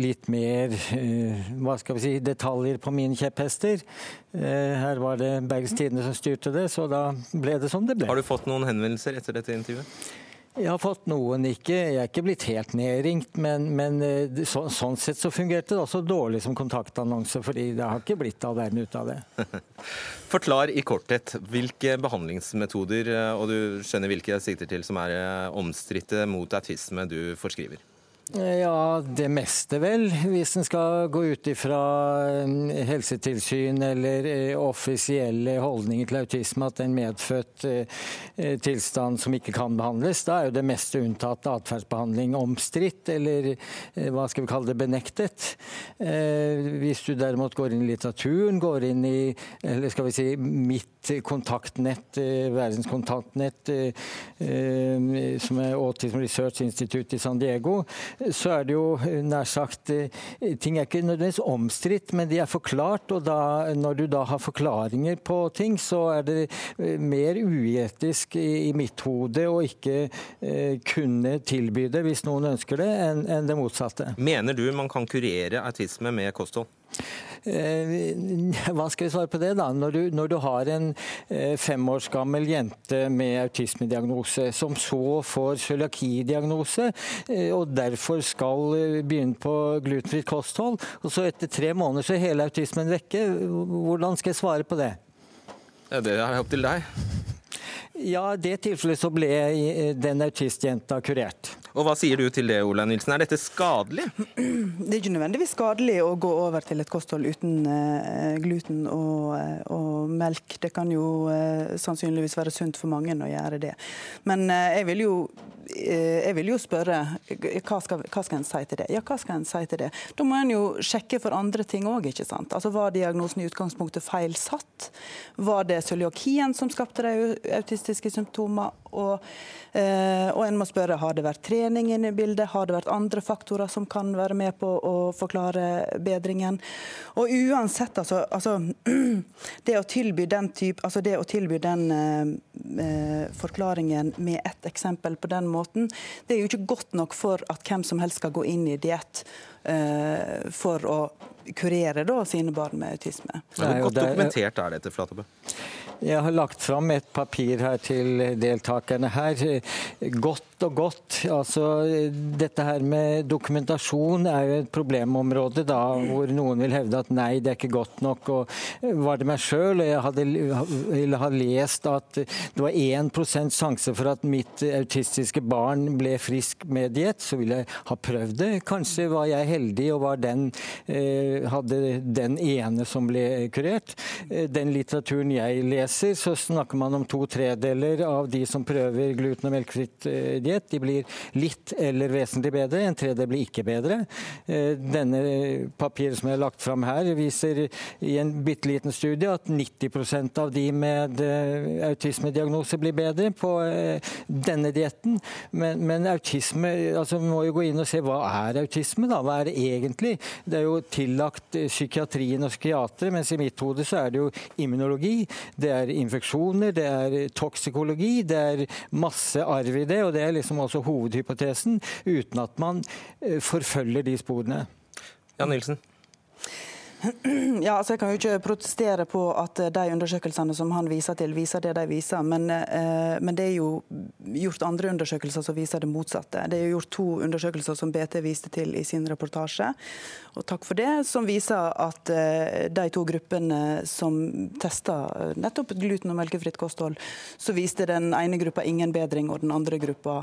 litt mer eh, hva skal vi si, detaljer på mine kjepphester. Eh, her var det Bergens Tidende som styrte det, så da ble det som det ble. Har du fått noen henvendelser etter dette intervjuet? Jeg har fått noen, ikke. Jeg er ikke blitt helt nedringt, men, men eh, så, sånn sett så fungerte det også dårlig som kontaktannonse, fordi det har ikke blitt all verden ut av det. Forklar i korthet hvilke behandlingsmetoder, eh, og du skjønner hvilke jeg sikter til, som er eh, omstridte mot autisme du forskriver. Ja, det meste vel. Hvis en skal gå ut ifra helsetilsyn eller eh, offisielle holdninger til autisme at det er en medfødt eh, eh, tilstand som ikke kan behandles, da er jo det meste unntatt atferdsbehandling omstridt, eller hva skal vi kalle det, benektet. Hvis du derimot går inn i litteraturen, går inn i eller skal vi si, mitt kontaktnett, verdens kontaktnett, som er Autism Research Institute i San Diego, så er det jo nær sagt eh, Ting er ikke nødvendigvis omstridt, men de er forklart. Og da, når du da har forklaringer på ting, så er det eh, mer uetisk i, i mitt hode å ikke eh, kunne tilby det, hvis noen ønsker det, enn en det motsatte. Mener du man kan kurere autisme med kosthold? Eh, hva skal jeg svare på det, da? Når du, når du har en eh, fem års gammel jente med autismediagnose, som så får cøliakidiagnose, eh, og derfor skal begynne på glutenfritt kosthold, og så etter tre måneder så er hele autismen vekke, hvordan skal jeg svare på det? Ja, det er opp til deg. Ja, I det tilfellet så ble den autistjenta kurert. Og Hva sier du til det, Ola Nilsen? Er dette skadelig? Det er ikke nødvendigvis skadelig å gå over til et kosthold uten uh, gluten og, uh, og, melk. Det kan jo sannsynligvis være sunt for mange å gjøre det. Men jeg vil jo jeg vil jo spørre hva skal, hva skal en si til det? Ja, hva skal en si til det? Da må en jo sjekke for andre ting òg, ikke sant. Altså Var diagnosen i utgangspunktet feil satt? Var det cøliakien som skapte de autistiske symptomer. Og, og en må spørre har det vært trening inne i bildet? Har det vært andre faktorer som kan være med på å forklare bedringen? Og uansett, altså, altså Det å tilby den type, altså det å tilby den eh, forklaringen med ett eksempel på den måten, det er jo ikke godt nok for at hvem som helst skal gå inn i diett eh, for å kurere da, sine barn med autisme. Hvor godt dokumentert er dette, Flatebø? Jeg har lagt fram et papir her til deltakerne her. Godt og godt. Altså, dette her med dokumentasjon er jo et problemområde da, hvor noen vil hevde at nei, det er ikke godt nok. Og var det meg sjøl, og jeg hadde, ville ha lest at det var 1% sjanse for at mitt autistiske barn ble frisk med diett, så ville jeg ha prøvd det. Kanskje var jeg heldig og var den, eh, hadde den ene som ble kurert. Eh, den litteraturen jeg leser så snakker man om to tredeler av de som prøver gluten- og melkefritt eh. De blir litt eller vesentlig bedre, en tredjedel blir ikke bedre. Eh, denne papiret som jeg har lagt fram her, viser i en bitte liten studie at 90% av de med eh, autismediagnose blir bedre på denne dietten. Men, men, autisme altså Vi må jo gå inn og se hva er autisme, da? Hva er det egentlig? Det er jo tillagt psykiatrien og psykiatere, mens i mitt hode så er det jo immunologi. Det er infeksjoner, det er toksikologi, det er masse arv i det. Og det er liksom også hovedhypotesen, uten at man eh, forfølger de sporene. Jan Nilsen? Ja, altså Jeg kan jo ikke protestere på at de undersøkelsene som han viser til, viser det de viser. Men, eh, men, det er jo gjort andre undersøkelser som viser det motsatte. Det er jo gjort to undersøkelser som BT viste til i sin reportasje, og takk for det, som viser at eh, de to gruppene som testa nettopp gluten- og melkefritt kosthold, så viste den ene gruppa ingen bedring, og den andre gruppa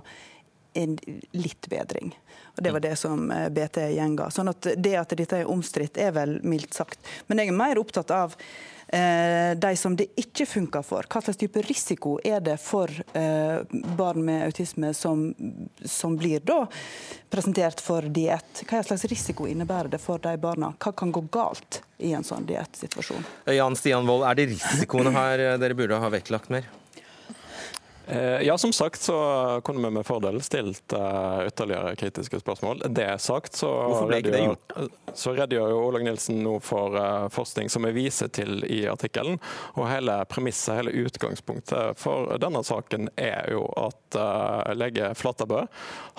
en litt bedring. Og Det var det som eh, BT gjenga. Sånn at Det at dette er omstridt, er vel mildt sagt. Men jeg er mer opptatt av eh, de som det ikke funker for. Hva slags type risiko er det for eh, barn med autisme som, som blir da presentert for diett? Hva slags risiko innebærer det for de barna? Hva kan gå galt i en sånn diettsituasjon? Jan Stian Wold, er det risikoene her dere burde ha vektlagt mer? Eh, ja, som sagt så kunne vi med fordel stilt uh, ytterligere kritiske spørsmål. Det sagt, så det gjort? Så redegjør jo Olag Nilsen nå for uh, forskning som vi viser til i artikkelen. Og hele premisset, hele utgangspunktet for denne saken er jo at uh, lege Flatterbø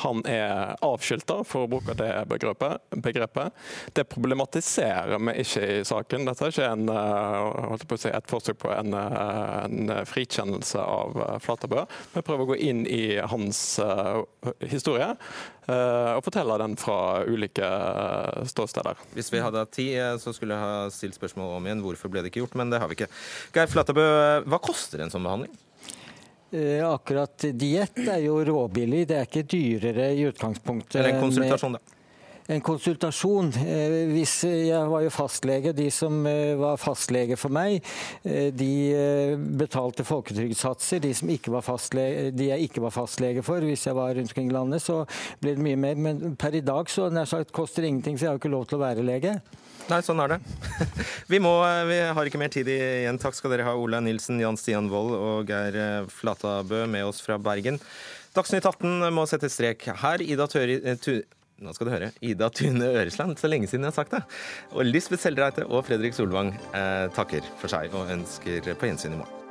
han er avskilta, for å bruke det begrepet. begrepet. Det problematiserer vi ikke i saken. Dette er ikke en, si, et forsøk på en, en frikjennelse av Flatterbø. Nybø. Vi prøver å gå inn i hans uh, historie uh, og fortelle den fra ulike uh, ståsteder. Hvis vi hadde hatt tid, så skulle jeg ha stilt spørsmål om igjen hvorfor ble det ikke gjort, men det har vi ikke. Geir Flatebø, hva koster en sånn behandling? akkurat diett er jo råbillig. Det er ikke dyrere i utgangspunktet. Eller en konsultasjon, da en konsultasjon. Eh, hvis jeg var jo fastlege. De som eh, var fastlege for meg, eh, de betalte folketrygdsatser. De, som ikke var fastlege, de jeg ikke var fastlege for, hvis jeg var rundt omkring i landet, så ble det mye mer. Men per i dag så nær sagt koster ingenting, for jeg har jo ikke lov til å være lege. Nei, sånn er det. Vi, må, vi har ikke mer tid igjen. Takk skal dere ha, Ola Nilsen, Jan Stian Wold og Geir Flatabø med oss fra Bergen. Dagsnytt 18 må sette strek her. Ida Tøri, nå skal du høre. Ida Tune Øresland. Så lenge siden jeg har sagt det. Og Lisbeth Seldreite og Fredrik Solvang eh, takker for seg og ønsker på gjensyn i morgen.